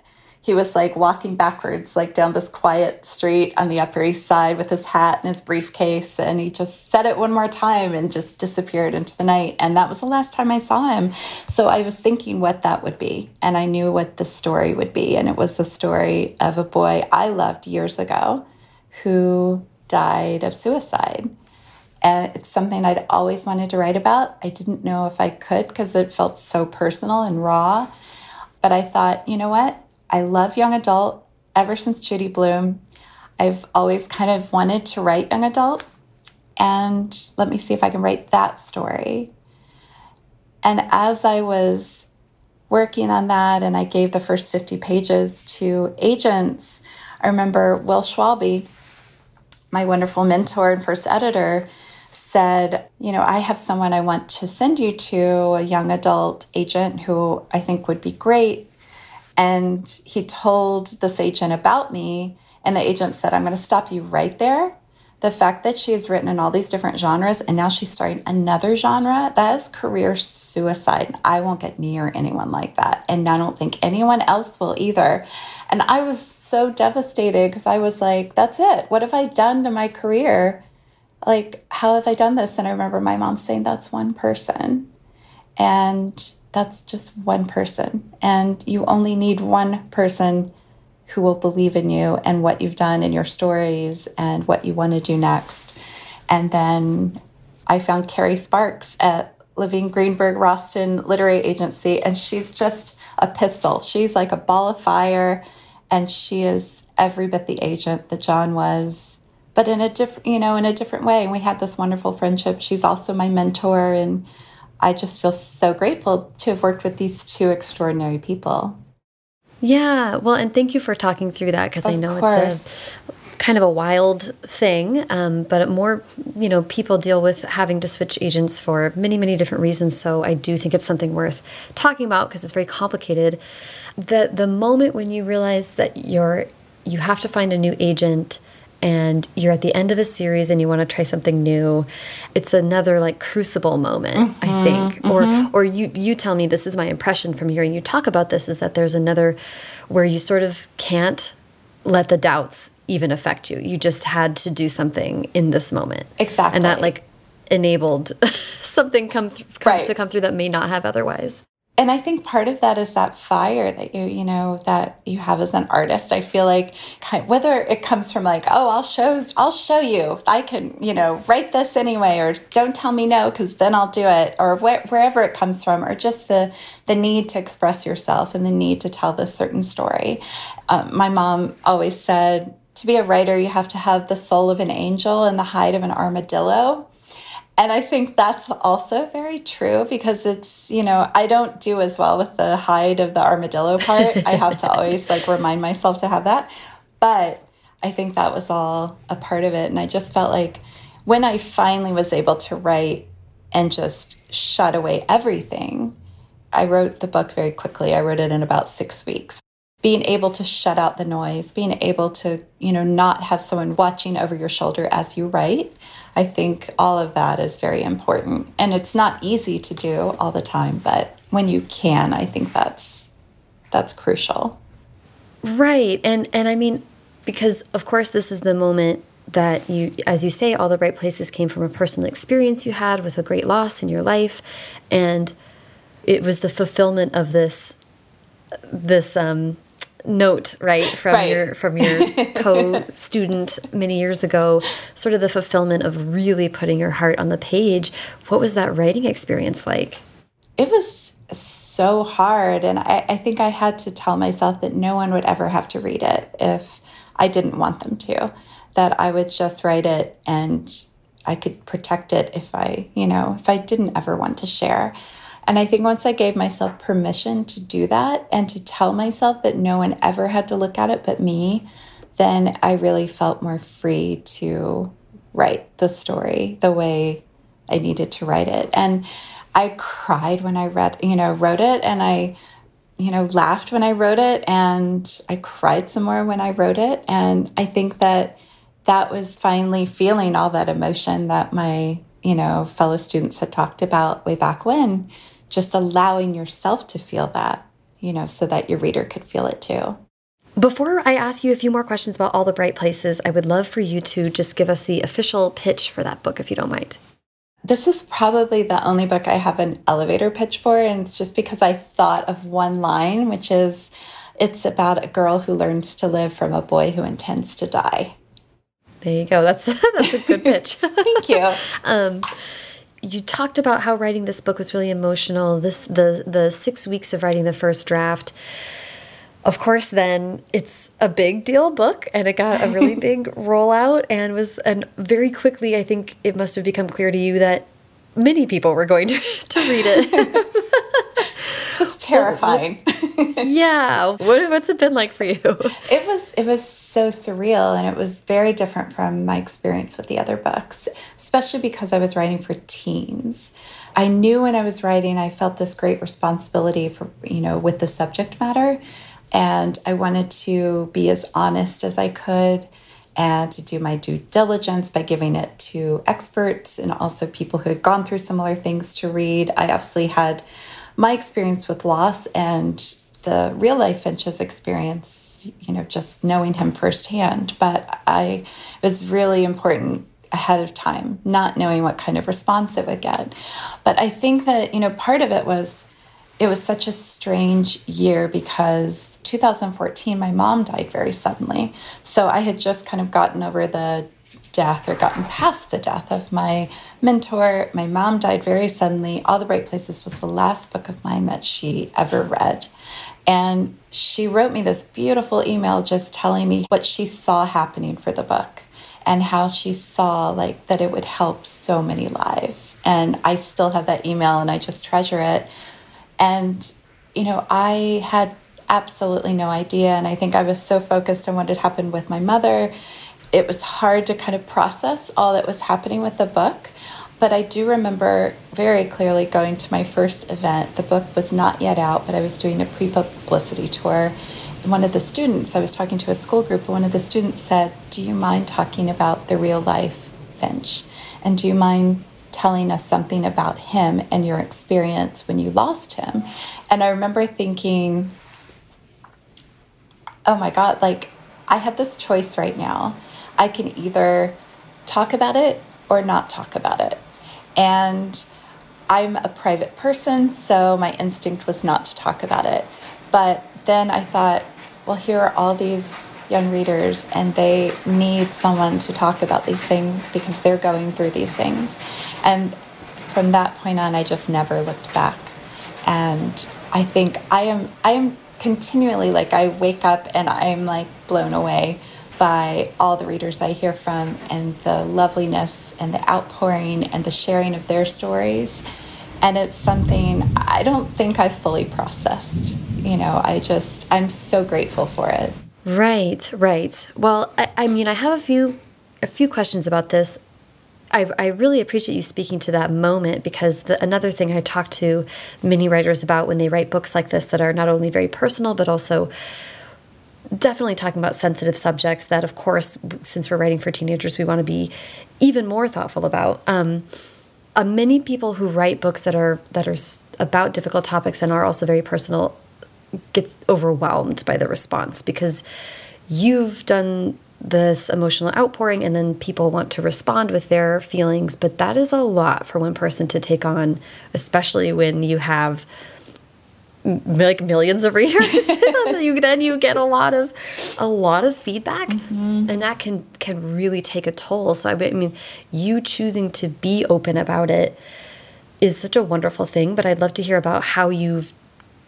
he was like walking backwards, like down this quiet street on the Upper East Side with his hat and his briefcase. And he just said it one more time and just disappeared into the night. And that was the last time I saw him. So I was thinking what that would be. And I knew what the story would be. And it was the story of a boy I loved years ago who died of suicide. And it's something I'd always wanted to write about. I didn't know if I could because it felt so personal and raw. But I thought, you know what? I love young adult ever since Judy Blume. I've always kind of wanted to write young adult. and let me see if I can write that story. And as I was working on that and I gave the first 50 pages to agents, I remember Will Schwalbe, my wonderful mentor and first editor, said, You know, I have someone I want to send you to, a young adult agent who I think would be great. And he told this agent about me, and the agent said, I'm going to stop you right there the fact that she has written in all these different genres and now she's starting another genre, that is career suicide. I won't get near anyone like that. And I don't think anyone else will either. And I was so devastated because I was like, that's it. What have I done to my career? Like, how have I done this? And I remember my mom saying, that's one person. And that's just one person. And you only need one person who will believe in you and what you've done in your stories and what you want to do next. And then I found Kerry Sparks at Levine Greenberg Rostan Literary Agency, and she's just a pistol. She's like a ball of fire, and she is every bit the agent that John was, but in a different, you know, in a different way. And we had this wonderful friendship. She's also my mentor, and I just feel so grateful to have worked with these two extraordinary people. Yeah, well, and thank you for talking through that because I know course. it's a kind of a wild thing, um, but more, you know, people deal with having to switch agents for many, many different reasons. So I do think it's something worth talking about because it's very complicated. The the moment when you realize that you're you have to find a new agent and you're at the end of a series and you want to try something new it's another like crucible moment mm -hmm, i think mm -hmm. or mm-hmm. or you you tell me this is my impression from hearing you talk about this is that there's another where you sort of can't let the doubts even affect you you just had to do something in this moment exactly and that like enabled *laughs* something come, come right. to come through that may not have otherwise and I think part of that is that fire that you you know that you have as an artist. I feel like whether it comes from like oh I'll show I'll show you I can you know write this anyway or don't tell me no because then I'll do it or wh wherever it comes from or just the the need to express yourself and the need to tell this certain story. Um, my mom always said to be a writer you have to have the soul of an angel and the hide of an armadillo and I think that's also very true because it's, you know, I don't do as well with the hide of the armadillo part. I have to always like *laughs* remind myself to have that. But I think that was all a part of it. And I just felt like when I finally was able to write and just shut away everything, I wrote the book very quickly. I wrote it in about six weeks being able to shut out the noise, being able to, you know, not have someone watching over your shoulder as you write. I think all of that is very important. And it's not easy to do all the time, but when you can, I think that's that's crucial. Right. And and I mean because of course this is the moment that you as you say all the right places came from a personal experience you had with a great loss in your life and it was the fulfillment of this this um note right from right. your from your *laughs* co-student many years ago sort of the fulfillment of really putting your heart on the page. What was that writing experience like? It was so hard and I, I think i had to tell myself that no one would ever have to read it if i didn't want them to that i would just write it and i could protect it if i you know if i didn't ever want to share and I think once I gave myself permission to do that and to tell myself that no one ever had to look at it but me, then I really felt more free to write the story the way I needed to write it. And I cried when I read, you know, wrote it and I you know, laughed when I wrote it and I cried some more when I wrote it. And I think that that was finally feeling all that emotion that my, you know, fellow students had talked about way back when just allowing yourself to feel that, you know, so that your reader could feel it too. Before I ask you a few more questions about all the bright places, I would love for you to just give us the official pitch for that book, if you don't mind. This is probably the only book I have an elevator pitch for, and it's just because I thought of one line, which is it's about a girl who learns to live from a boy who intends to die. There you go. That's *laughs* that's a good pitch. *laughs* Thank you. *laughs* um, you talked about how writing this book was really emotional. This the the six weeks of writing the first draft. of course, then it's a big deal book and it got a really *laughs* big rollout and was, and very quickly, I think it must have become clear to you that many people were going to, *laughs* to read it. *laughs* Just terrifying. yeah. What, what's it been like for you? It was, it was so surreal and it was very different from my experience with the other books, especially because I was writing for teens. I knew when I was writing, I felt this great responsibility for, you know, with the subject matter and I wanted to be as honest as I could and to do my due diligence by giving it to experts and also people who had gone through similar things to read. I obviously had my experience with loss and the real life Finch's experience, you know, just knowing him firsthand. But I it was really important ahead of time, not knowing what kind of response it would get. But I think that, you know, part of it was it was such a strange year because 2014 my mom died very suddenly so i had just kind of gotten over the death or gotten past the death of my mentor my mom died very suddenly all the bright places was the last book of mine that she ever read and she wrote me this beautiful email just telling me what she saw happening for the book and how she saw like that it would help so many lives and i still have that email and i just treasure it and, you know, I had absolutely no idea. And I think I was so focused on what had happened with my mother. It was hard to kind of process all that was happening with the book. But I do remember very clearly going to my first event. The book was not yet out, but I was doing a pre publicity tour. And one of the students, I was talking to a school group, and one of the students said, Do you mind talking about the real life Finch? And do you mind telling us something about him and your experience when you lost him. And I remember thinking, oh my God, like I have this choice right now. I can either talk about it or not talk about it. And I'm a private person, so my instinct was not to talk about it. But then I thought, well, here are all these young readers and they need someone to talk about these things because they're going through these things. And from that point on, I just never looked back. And I think I am, I am continually like, I wake up and I'm like blown away by all the readers I hear from and the loveliness and the outpouring and the sharing of their stories. And it's something I don't think I've fully processed. You know, I just, I'm so grateful for it. Right, right. Well, I, I mean, I have a few a few questions about this. I, I really appreciate you speaking to that moment because the, another thing I talk to many writers about when they write books like this that are not only very personal but also definitely talking about sensitive subjects that, of course, since we're writing for teenagers, we want to be even more thoughtful about. Um, uh, many people who write books that are that are about difficult topics and are also very personal gets overwhelmed by the response because you've done this emotional outpouring and then people want to respond with their feelings but that is a lot for one person to take on especially when you have like millions of readers *laughs* *laughs* you then you get a lot of a lot of feedback. Mm -hmm. and that can can really take a toll. So I mean you choosing to be open about it is such a wonderful thing but I'd love to hear about how you've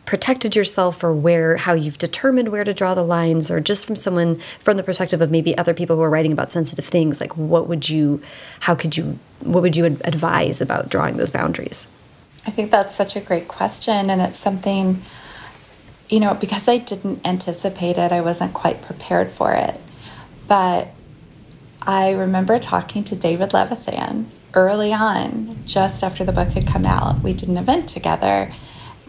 protected yourself or where how you've determined where to draw the lines or just from someone from the perspective of maybe other people who are writing about sensitive things like what would you how could you what would you advise about drawing those boundaries i think that's such a great question and it's something you know because i didn't anticipate it i wasn't quite prepared for it but i remember talking to david levithan early on just after the book had come out we did an event together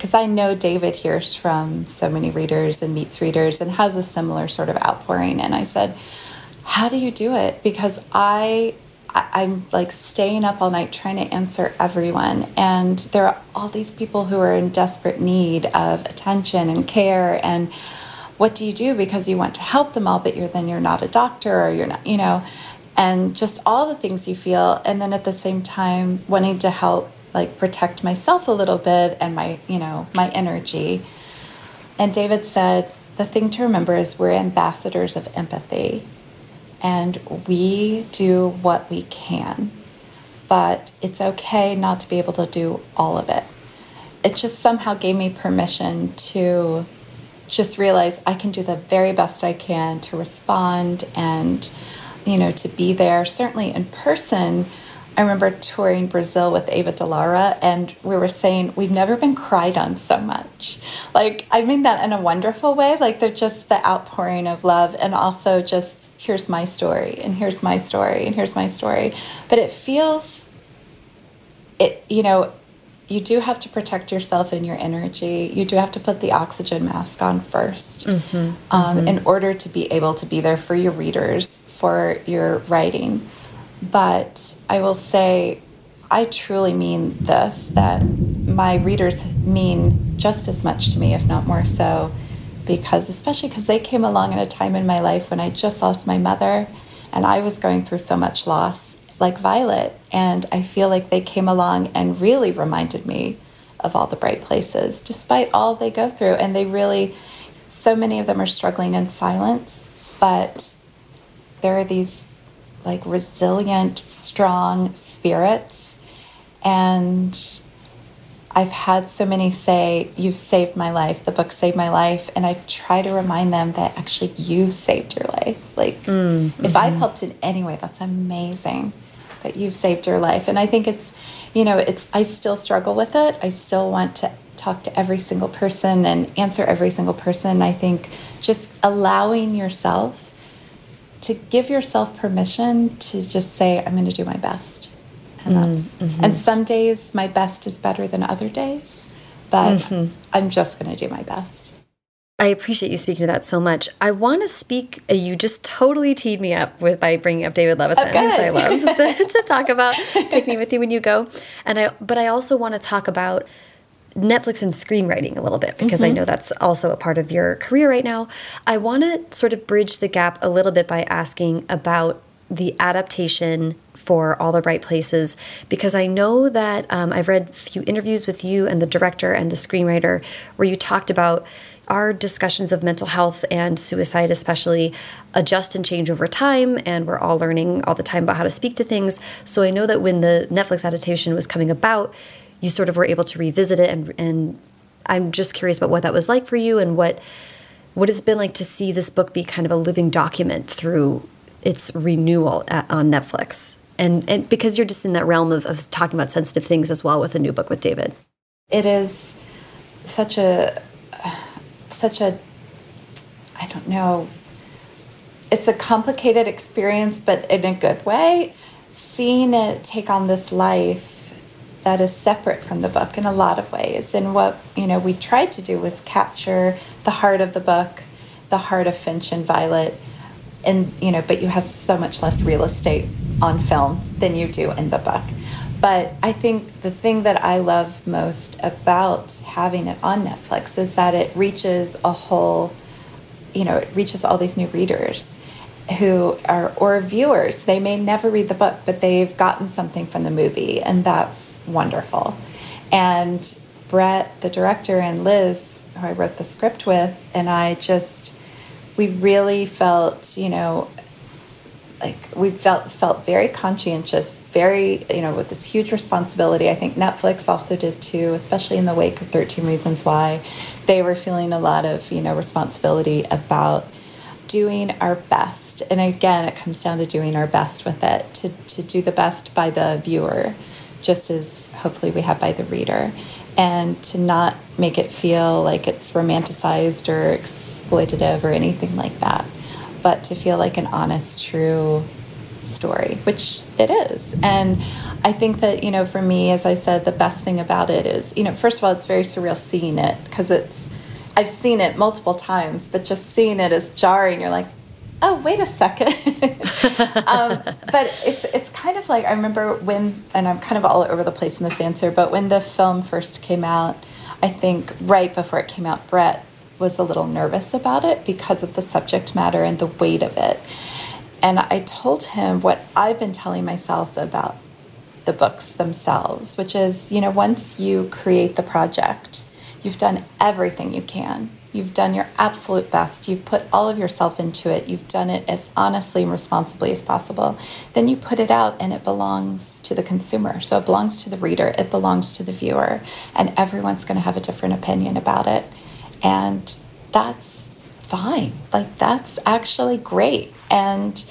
because I know David hears from so many readers and meets readers and has a similar sort of outpouring. And I said, How do you do it? Because I I'm like staying up all night trying to answer everyone. And there are all these people who are in desperate need of attention and care. And what do you do? Because you want to help them all, but you're then you're not a doctor or you're not, you know, and just all the things you feel. And then at the same time, wanting to help like protect myself a little bit and my, you know, my energy. And David said, the thing to remember is we're ambassadors of empathy and we do what we can, but it's okay not to be able to do all of it. It just somehow gave me permission to just realize I can do the very best I can to respond and, you know, to be there. Certainly in person, I remember touring Brazil with Ava Dellaira, and we were saying we've never been cried on so much. Like, I mean that in a wonderful way. Like, they're just the outpouring of love, and also just here's my story, and here's my story, and here's my story. But it feels, it, you know, you do have to protect yourself and your energy. You do have to put the oxygen mask on 1st mm -hmm, um, mm -hmm. in order to be able to be there for your readers, for your writing. But I will say, I truly mean this that my readers mean just as much to me, if not more so, because especially because they came along at a time in my life when I just lost my mother and I was going through so much loss like Violet. And I feel like they came along and really reminded me of all the bright places, despite all they go through. And they really, so many of them are struggling in silence, but there are these like resilient, strong spirits. And I've had so many say, You've saved my life, the book saved my life. And I try to remind them that actually you saved your life. Like, mm, if mm -hmm. I've helped in any way, that's amazing but you've saved your life. And I think it's, you know, it's, I still struggle with it. I still want to talk to every single person and answer every single person. I think just allowing yourself to give yourself permission to just say, I'm going to do my best. And, mm, -hmm. and some days my best is better than other days, but mm -hmm. I'm just going to do my best. I appreciate you speaking to that so much. I want to speak. Uh, you just totally teed me up with by bringing up David Levithan, okay. which I love *laughs* to, to, talk about. Take me with you when you go, and I. But I also want to talk about Netflix and screenwriting a little bit because mm -hmm. I mm-hmm. know that's also a part of your career right now. I want to sort of bridge the gap a little bit by asking about the adaptation for All the Bright Places because I know that um, I've read a few interviews with you and the director and the screenwriter where you talked about our discussions of mental health and suicide, especially, adjust and change over time, and we're all learning all the time about how to speak to things. So I know that when the Netflix adaptation was coming about, you sort of were able to revisit it, and, and I'm just curious about what that was like for you and what what it's been like to see this book be kind of a living document through its renewal at, on Netflix. And, and because you're just in that realm of, of talking about sensitive things as well with a new book with David. It is such a such a, I don't know, it's a complicated experience, but in a good way. Seeing it take on this life that is separate from the book in a lot of ways. And what, you know, we tried to do was capture the heart of the book, the heart of Finch and Violet. And, you know, but you have so much less real estate on film than you do in the book. But I think the thing that I love most about having it on Netflix is that it reaches a whole, you know, it reaches all these new readers who are or viewers. They may never read the book, but they've gotten something from the movie, and that's wonderful. And Brett, the director, and Liz, who I wrote the script with, and I just we really felt, you know, like we felt felt very conscientious, very you know with this huge responsibility. I think Netflix also did too, especially in the wake of Thirteen Reasons Why. They were feeling a lot of you know responsibility about doing our best. And again, it comes down to doing our best with it to to do the best by the viewer, just as hopefully we have by the reader, and to not make it feel like it's romanticized or exploitative or anything like that but to feel like an honest, true story, which it is. And I think that, you know, for me, as I said, the best thing about it is, you know, first of all, it's very surreal seeing it because it's, I've seen it multiple times, but just seeing it is jarring. You're like, oh, wait a second. *laughs* um, but it's, it's kind of like, I remember when, and I'm kind of all over the place in this answer, but when the film first came out, I think right before it came out, Brett was a little nervous about it because of the subject matter and the weight of it. And I told him what I've been telling myself about the books themselves, which is, you know, once you create the project, you've done everything you can. You've done your absolute best. You've put all of yourself into it. You've done it as honestly and responsibly as possible. Then you put it out and it belongs to the consumer. So it belongs to the reader, it belongs to the viewer, and everyone's going to have a different opinion about it. And that's fine. Like that's actually great. And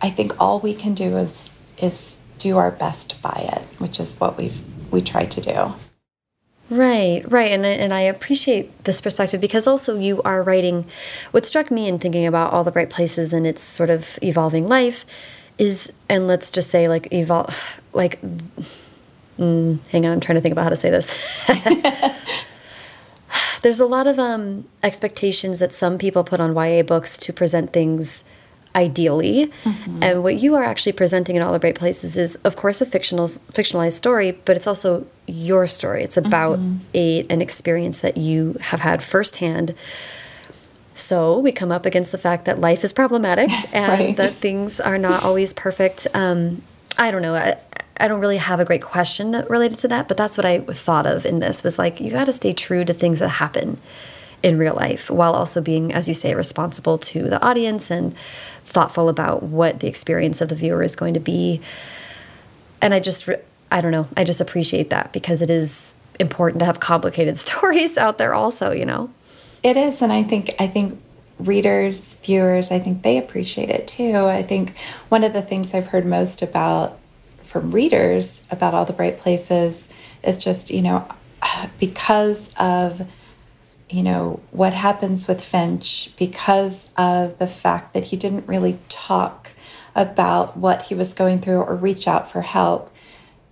I think all we can do is is do our best buy it, which is what we've we tried to do. Right, right. And, and I appreciate this perspective because also you are writing. What struck me in thinking about all the bright places and its sort of evolving life is, and let's just say, like, evolve, *sighs* like, mm, hang on, I'm trying to think about how to say this. *laughs* *laughs* There's a lot of um, expectations that some people put on YA books to present things ideally. Mm-hmm. And what you are actually presenting in all the bright places is, of course, a fictional fictionalized story, but it's also your story. It's about mm-hmm. a an experience that you have had firsthand. So we come up against the fact that life is problematic *laughs* and right. that things are not always perfect. Um, I don't know. I, I don't really have a great question related to that, but that's what I thought of in this was like you got to stay true to things that happen in real life while also being as you say responsible to the audience and thoughtful about what the experience of the viewer is going to be. And I just, I don't know, I just appreciate that because it is important to have complicated *laughs* stories out there also, you know? It is. And I think, I think readers, viewers, I think they appreciate it too. I think one of the things I've heard most about from readers about all the bright places is just, you know, because of you know, what happens with Finch because of the fact that he didn't really talk about what he was going through or reach out for help.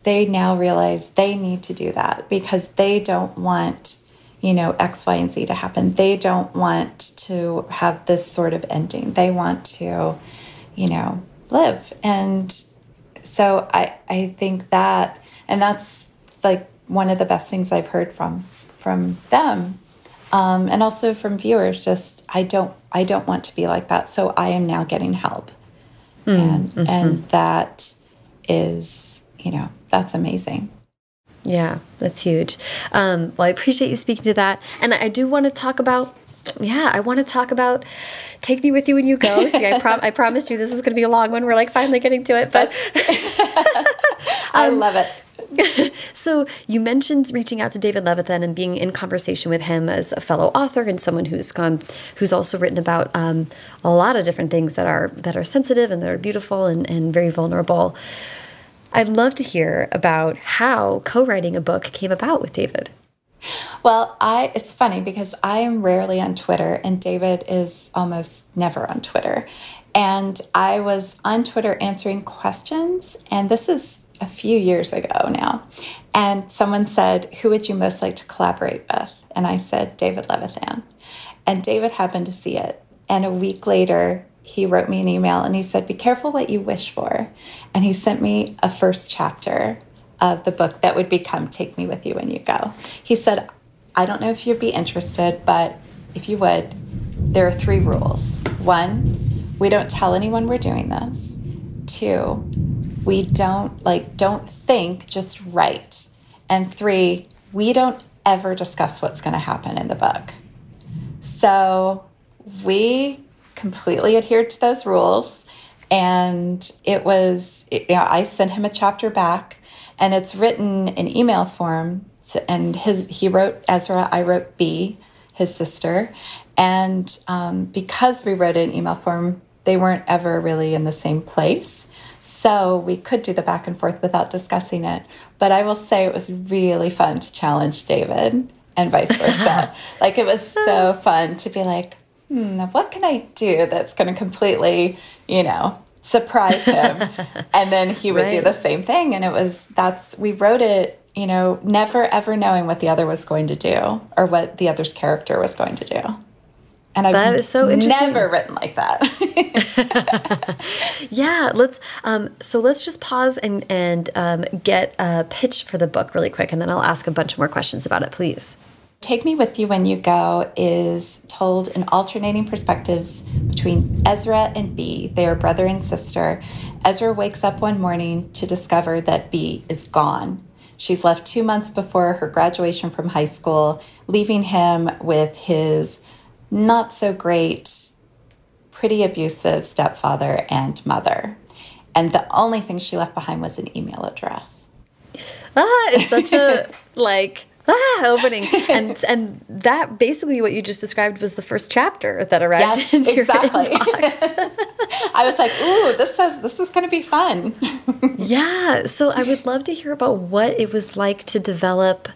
They now realize they need to do that because they don't want, you know, X, Y, and Z to happen. They don't want to have this sort of ending. They want to, you know, live. And so I, I think that, and that's like one of the best things I've heard from from them. Um, and also from viewers just i don't i don't want to be like that. So i am now getting help. Mm, and mm -hmm. and that is you know that's amazing. Yeah that's huge. Um, well i appreciate you speaking to that. And i do want to talk about yeah, I want to talk about take me with you when you go. See, I, prom I promised you this is going to be a long one. We're like finally getting to it, but *laughs* I um, love it. *laughs* so you mentioned reaching out to David Levithan and being in conversation with him as a fellow author and someone who's gone, who's also written about um, a lot of different things that are that are sensitive and that are beautiful and, and very vulnerable. I'd love to hear about how co-writing a book came about with David. Well, I it's funny because I am rarely on Twitter and David is almost never on Twitter. And I was on Twitter answering questions and this is a few years ago now. And someone said, Who would you most like to collaborate with? And I said, David Levithan. And David happened to see it. And a week later, he wrote me an email and he said, Be careful what you wish for. And he sent me a first chapter of the book that would become Take Me With You When You Go. He said, I don't know if you'd be interested, but if you would, there are three rules. One, we don't tell anyone we're doing this. Two, we don't like don't think just write and three we don't ever discuss what's going to happen in the book so we completely adhered to those rules and it was you know i sent him a chapter back and it's written in email form and his he wrote ezra i wrote Bee his sister and um, because we wrote it in email form they weren't ever really in the same place so we could do the back and forth without discussing it. But I will say it was really fun to challenge David and vice *laughs* versa. like it was so fun to be like, hmm, what can I do that's going to completely, you know, surprise him? *laughs* and then he would right. do the same thing. And it was, that's, we wrote it, you know, never ever knowing what the other was going to do or what the other's character was going to do. And I've that is so interesting. never written like that. *laughs* yeah, let's. Um, so let's just pause and and um, get a pitch for the book really quick, and then I'll ask a bunch more questions about it, please. Take Me With You When You Go is told in alternating perspectives between Ezra and Bee. They are brother and sister. Ezra wakes up one morning to discover that Bee is gone. She's left two months before her graduation from high school, leaving him with his not so great, pretty abusive stepfather and mother. And the only thing she left behind was an email address. Ah, it's such a *laughs* like ah opening. And *laughs* and that basically what you just described was the first chapter that arrived yes, exactly. *laughs* i was like ooh this says this is going to be fun. *laughs* Yeah so i would love to hear about what it was like to develop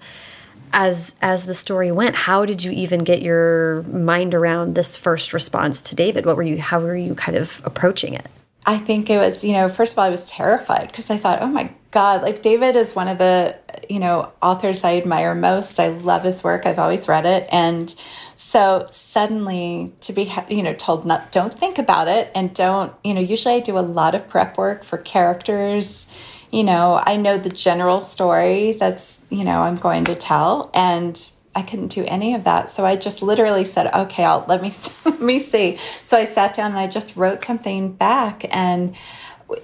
as as the story went. How did you even get your mind around this first response to david? What were you how were you kind of approaching it I think it was, you know, first of all, I was terrified because I thought, oh my God, like David is one of the, you know, authors I admire most. I love his work. I've always read it. And so suddenly to be, you know, told not, don't think about it and don't, you know, usually I do a lot of prep work for characters. You know, I know the general story that's, you know, I'm going to tell. And I couldn't do any of that. So I just literally said, okay, I'll let me, *laughs* let me see. So I sat down and I just wrote something back and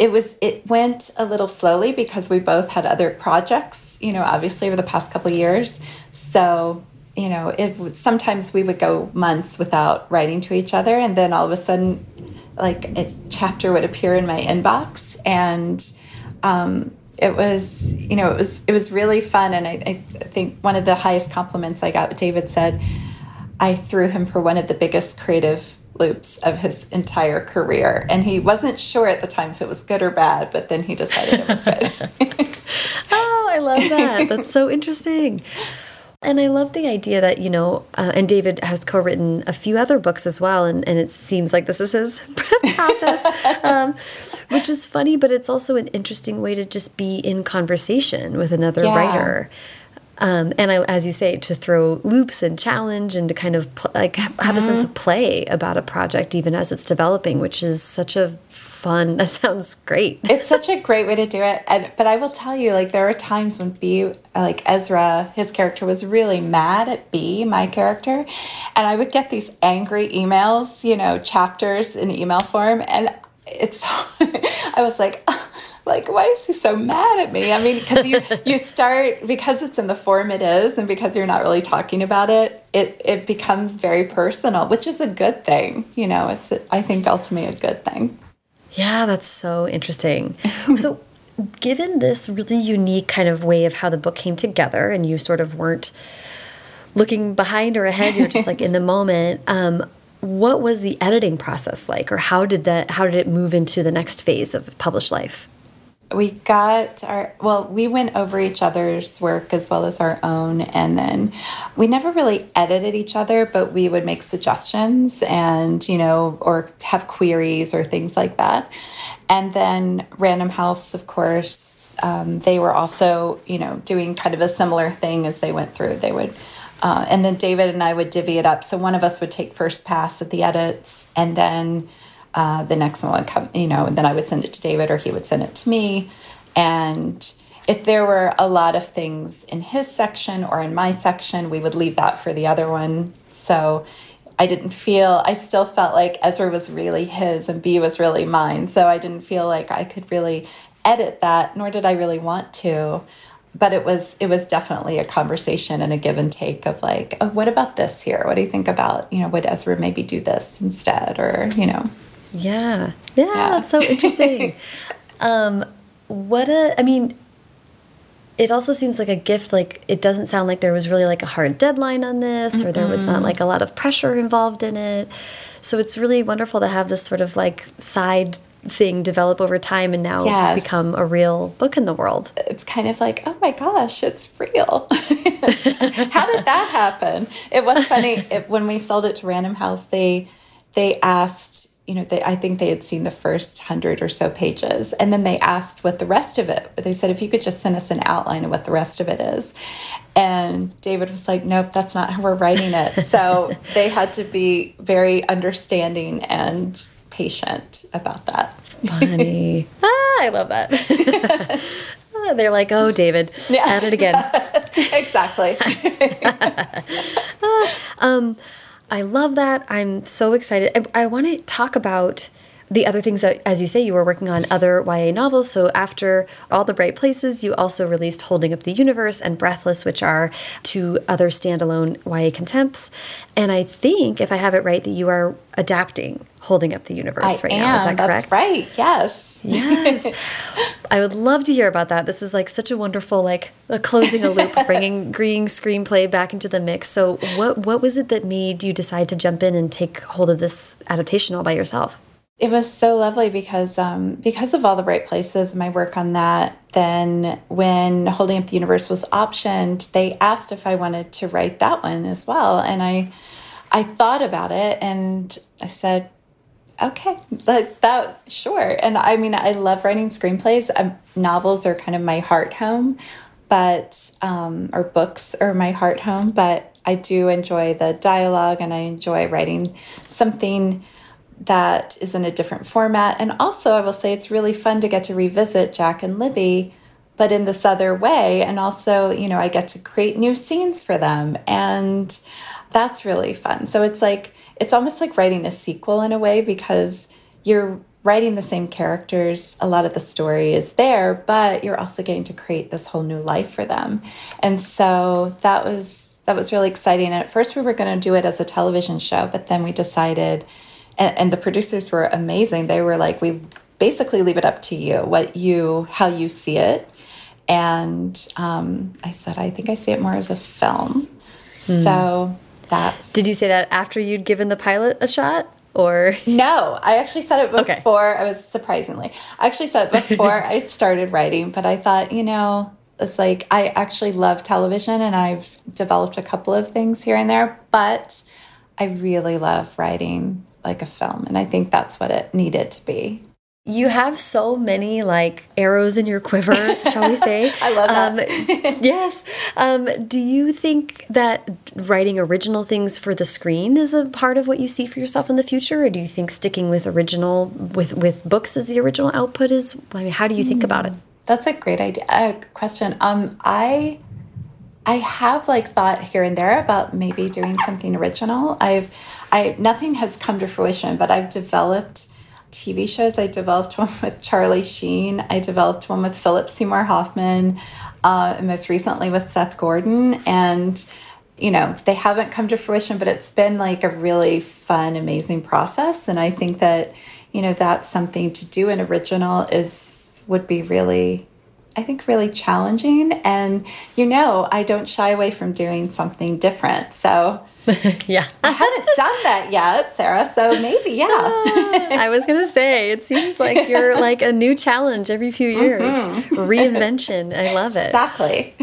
it was, it went a little slowly because we both had other projects, you know, obviously over the past couple years. So, you know, it sometimes we would go months without writing to each other. And then all of a sudden, like a chapter would appear in my inbox and, um, it was you know it was it was really fun and I, I, think one of the highest compliments i got david said i threw him for one of the biggest creative loops of his entire career. And he wasn't sure at the time if it was good or bad but then he decided it was good. *laughs* Oh i love that. That's so interesting and I love the idea that, you know, uh, and David has co written a few other books as well. And, and it seems like this is his *laughs* process, um, which is funny, but it's also an interesting way to just be in conversation with another yeah. writer. Um, and I, as you say, to throw loops and challenge and to kind of like have mm -hmm. a sense of mm-hmm. play about a project even as it's developing, which is such a fun. *laughs* That sounds great. it's such a great way to do it. And but I will tell you, like there are times when B, like Ezra, his character was really mad at B, my character, and I would get these angry emails, you know, chapters in email form, and it's. *laughs* I was like *laughs* like why is he so mad at me i mean because you you start because it's in the form it is and because you're not really talking about it it it becomes very personal which is a good thing you know it's i think ultimately a good thing yeah that's so interesting. So given this really unique kind of way of how the book came together and you sort of weren't looking behind or ahead you're just like in the *laughs* moment um, what was the editing process like? Or how did that how did it move into the next phase of published life we got our well we went over each other's work as well as our own and then we never really edited each other but we would make suggestions and you know or have queries or things like that. And then random house of course um, they were also you know doing kind of a similar thing as they went through. They would uh, and then david and i would divvy it up. So one of us would take first pass at the edits and then uh, the next one would come, you know, and then I would send it to David or he would send it to me. And if there were a lot of things in his section or in my section, we would leave that for the other one. So I didn't feel, I still felt like Ezra was really his and B was really mine. So I didn't feel like I could really edit that, nor did I really want to. But it was it was definitely a conversation and a give and take of like, oh, what about this here? What do you think about, you know, would Ezra maybe do this instead? Or, you know. Yeah. Yeah, yeah. that's so interesting. *laughs* um, what a, I mean, it also seems like a gift. Like, it doesn't sound like there was really like a hard deadline on this, mm -mm. or there was not like a lot of pressure involved in it. So it's really wonderful to have this sort of like side thing develop over time and now yes. become a real book in the world. It's kind of like, oh my gosh, it's real. *laughs* How did that happen? It was funny it, when we sold it to Random House. They they asked you know, they, I think they had seen the first hundred or so pages. And then they asked what the rest of it, they said, if you could just send us an outline of what the rest of it is. And David was like, nope, that's not how we're writing it. *laughs* So they had to be very understanding and patient about that. Funny. *laughs* ah, I love that. *laughs* They're like, oh, David, yeah, add it again. exactly. um, I love that. I'm so excited. I, I want to talk about the other things that, as you say, you were working on other YA novels. So after All the Bright Places, you also released Holding Up the Universe and Breathless, which are two other standalone YA contemps. And I think, if I have it right, that you are adapting Holding Up the Universe I right am. now. Is that correct? That's right. Yes. Yes. *laughs* I would love to hear about that. This is like such a wonderful, like a closing a loop, *laughs* bringing green screenplay back into the mix. So what, what was it that made you decide to jump in and take hold of this adaptation all by yourself? It was so lovely because um, because of all the bright places, my work on that. Then when Holding Up the Universe was optioned, they asked if I wanted to write that one as well, and I I thought about it and I said, okay, that, that sure. And I mean, I love writing screenplays. Um, novels are kind of my heart home, but um, or books are my heart home. But I do enjoy the dialogue, and I enjoy writing something that is in a different format. And also, I will say it's really fun to get to revisit Jack and Libby, but in this other way. And also, you know, I get to create new scenes for them. And that's really fun. So it's like, it's almost like writing a sequel in a way because you're writing the same characters. A lot of the story is there, but you're also getting to create this whole new life for them. And so that was, that was really exciting. And at first we were going to do it as a television show, but then we decided, and, and the producers were amazing. They were like, we basically leave it up to you, what you, how you see it. And um, I said, I think I see it more as a film. Mm. So that's. Did you say that after you'd given the pilot a shot? Or no, I actually said it before. Okay. I was surprisingly, I actually said it before *laughs* I started writing, but I thought, you know, it's like I actually love television and I've developed a couple of things here and there, but I really love writing like a film, and I think that's what it needed to be. You have so many like arrows in your quiver, *laughs* shall we say? I love that. Um, yes. Um, do you think that writing original things for the screen is a part of what you see for yourself in the future, or do you think sticking with original with with books as the original output is? I mean, how do you think about it? That's a great idea. Uh, question. Um, I I have like thought here and there about maybe doing something original. I've I nothing has come to fruition, but I've developed TV shows. I developed one *laughs* with Charlie Sheen. I developed one with Philip Seymour Hoffman, uh, most recently with Seth Gordon. And, you know, they haven't come to fruition, but it's been like a really fun, amazing process. And I think that, you know, that's something to do an original is would be really I think, really challenging. And, you know, I don't shy away from doing something different. So, *laughs* yeah. I haven't done that yet, Sarah. So maybe, yeah. uh, I was going to say, it seems like you're *laughs* like a new challenge every few years. Mm -hmm. Reinvention. I love it. Exactly. *laughs*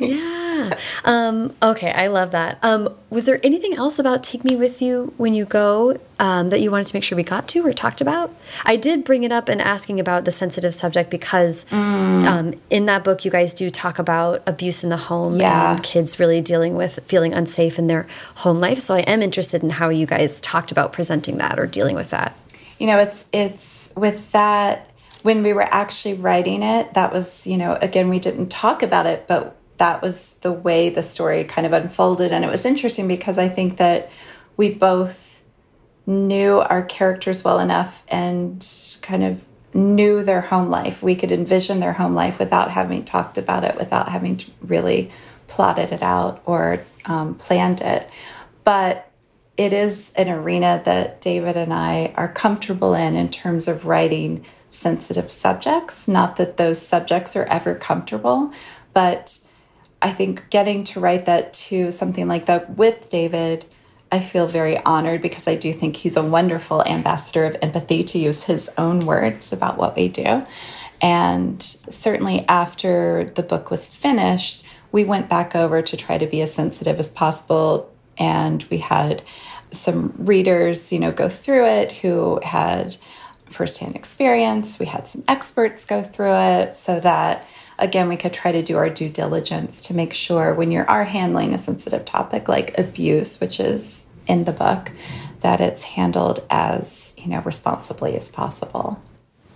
yeah. Um, okay. I love that. Um, was there anything else about Take Me With You when you go um, that you wanted to make sure we got to or talked about? I did bring it up in asking about the sensitive subject because mm. um, in that book, you guys do talk about abuse in the home yeah. and kids really dealing with feeling unsafe in their home life. So I am interested in how you guys talked about presenting that or dealing with that. You know, it's it's with that when we were actually writing it, that was, you know, again, we didn't talk about it, but that was the way the story kind of unfolded. And it was interesting because I think that we both knew our characters well enough and kind of knew their home life. We could envision their home life without having talked about it, without having to really plotted it out or um, planned it. But it is an arena that David and I are comfortable in in terms of writing sensitive subjects. Not that those subjects are ever comfortable, but I think getting to write that to something like that with David, I feel very honored because I do think he's a wonderful ambassador of empathy, to use his own words about what we do. And certainly after the book was finished, we went back over to try to be as sensitive as possible. And we had some readers, you know, go through it who had firsthand experience. We had some experts go through it so that, again, we could try to do our due diligence to make sure when you are handling a sensitive topic like abuse, which is in the book, that it's handled as, you know, responsibly as possible.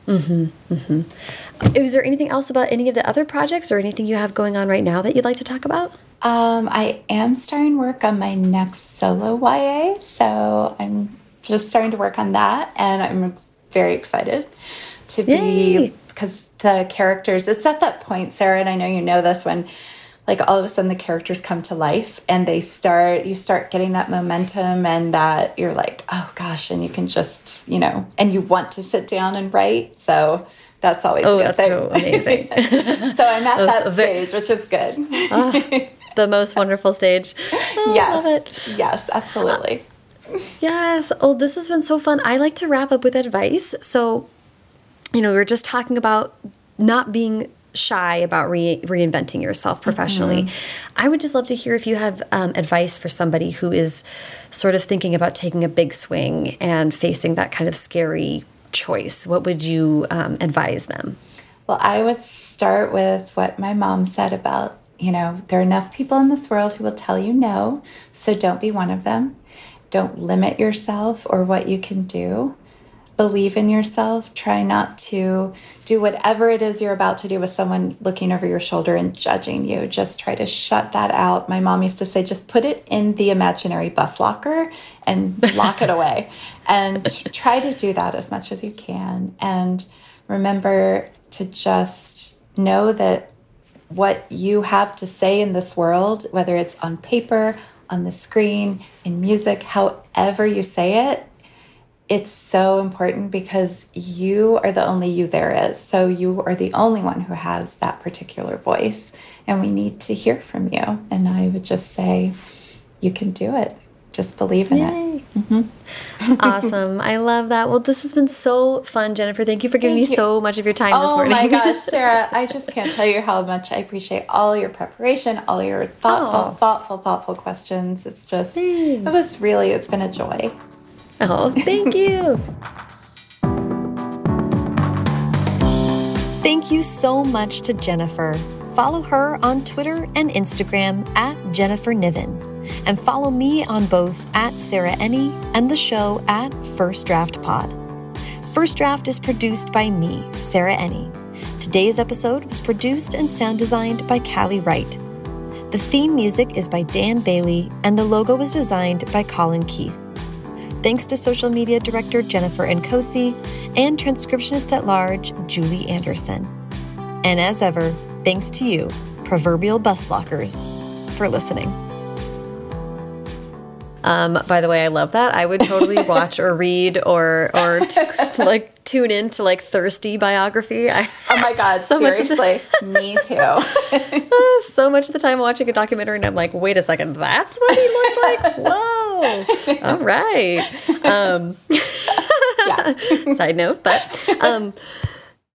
Mm-hmm, mm-hmm. Is there anything else about any of the other projects or anything you have going on right now that you'd like to talk about? Um, I am starting work on my next solo YA, so I'm just starting to work on that, and I'm very excited to be because the characters. It's at that point, Sarah, and I know you know this when like all of a sudden the characters come to life and they start you start getting that momentum and that you're like oh gosh and you can just you know and you want to sit down and write so that's always oh, good that's so amazing. *laughs* so I'm at that stage, which is good. oh, *laughs* the most wonderful stage. *laughs* Oh, yes, yes, absolutely. Uh, yes. Oh, this has been so fun. I like to wrap up with advice. So, you know, we were just talking about not being shy about re reinventing yourself professionally. Mm -hmm. I would just love to hear if you have um, advice for somebody who is sort of thinking about taking a big swing and facing that kind of scary choice. What would you um, advise them? Well, I would start with what my mom said about, you know, there are enough people in this world who will tell you no, so don't be one of them. Don't limit yourself or what you can do believe in yourself. Try not to do whatever it is you're about to do with someone looking over your shoulder and judging you. Just try to shut that out. My mom used to say, just put it in the imaginary bus locker and lock it away. *laughs* And try to do that as much as you can. And remember to just know that what you have to say in this world, whether it's on paper, on the screen, in music, however you say it, it's so important because you are the only you there is. So you are the only one who has that particular voice. And we need to hear from you. And I would just say, you can do it. Just believe in Yay. it. Mm -hmm. awesome. I love that. Well, this has been so fun, Jennifer. Thank you for giving Thank me you. so much of your time oh this morning. Oh my *laughs* gosh, Sarah, I just can't tell you how much I appreciate all your preparation, all your thoughtful, oh. thoughtful, thoughtful questions. It's just, Thanks. it was really, it's been a joy. Oh, thank you. *laughs* thank you so much to Jennifer. Follow her on Twitter and Instagram at Jennifer Niven. And follow me on both at Sarah Enni and the show at First Draft Pod. First Draft is produced by me, Sarah Enni. Today's episode was produced and sound designed by Callie Wright. The theme music is by Dan Bailey, and the logo was designed by Colin Keith. Thanks to social media director Jennifer Nkosi and transcriptionist at large Julie Anderson. And as ever, thanks to you, proverbial bus lockers, for listening. Um, by the way, I love that. I would totally *laughs* watch or read or or like tune in to like thirsty biography. I, oh my god, *laughs* so seriously, me *laughs* too. so much of the time watching a documentary, and I'm like, wait a second, that's what he looked like. Whoa! All right. Um, Side note, but. Um,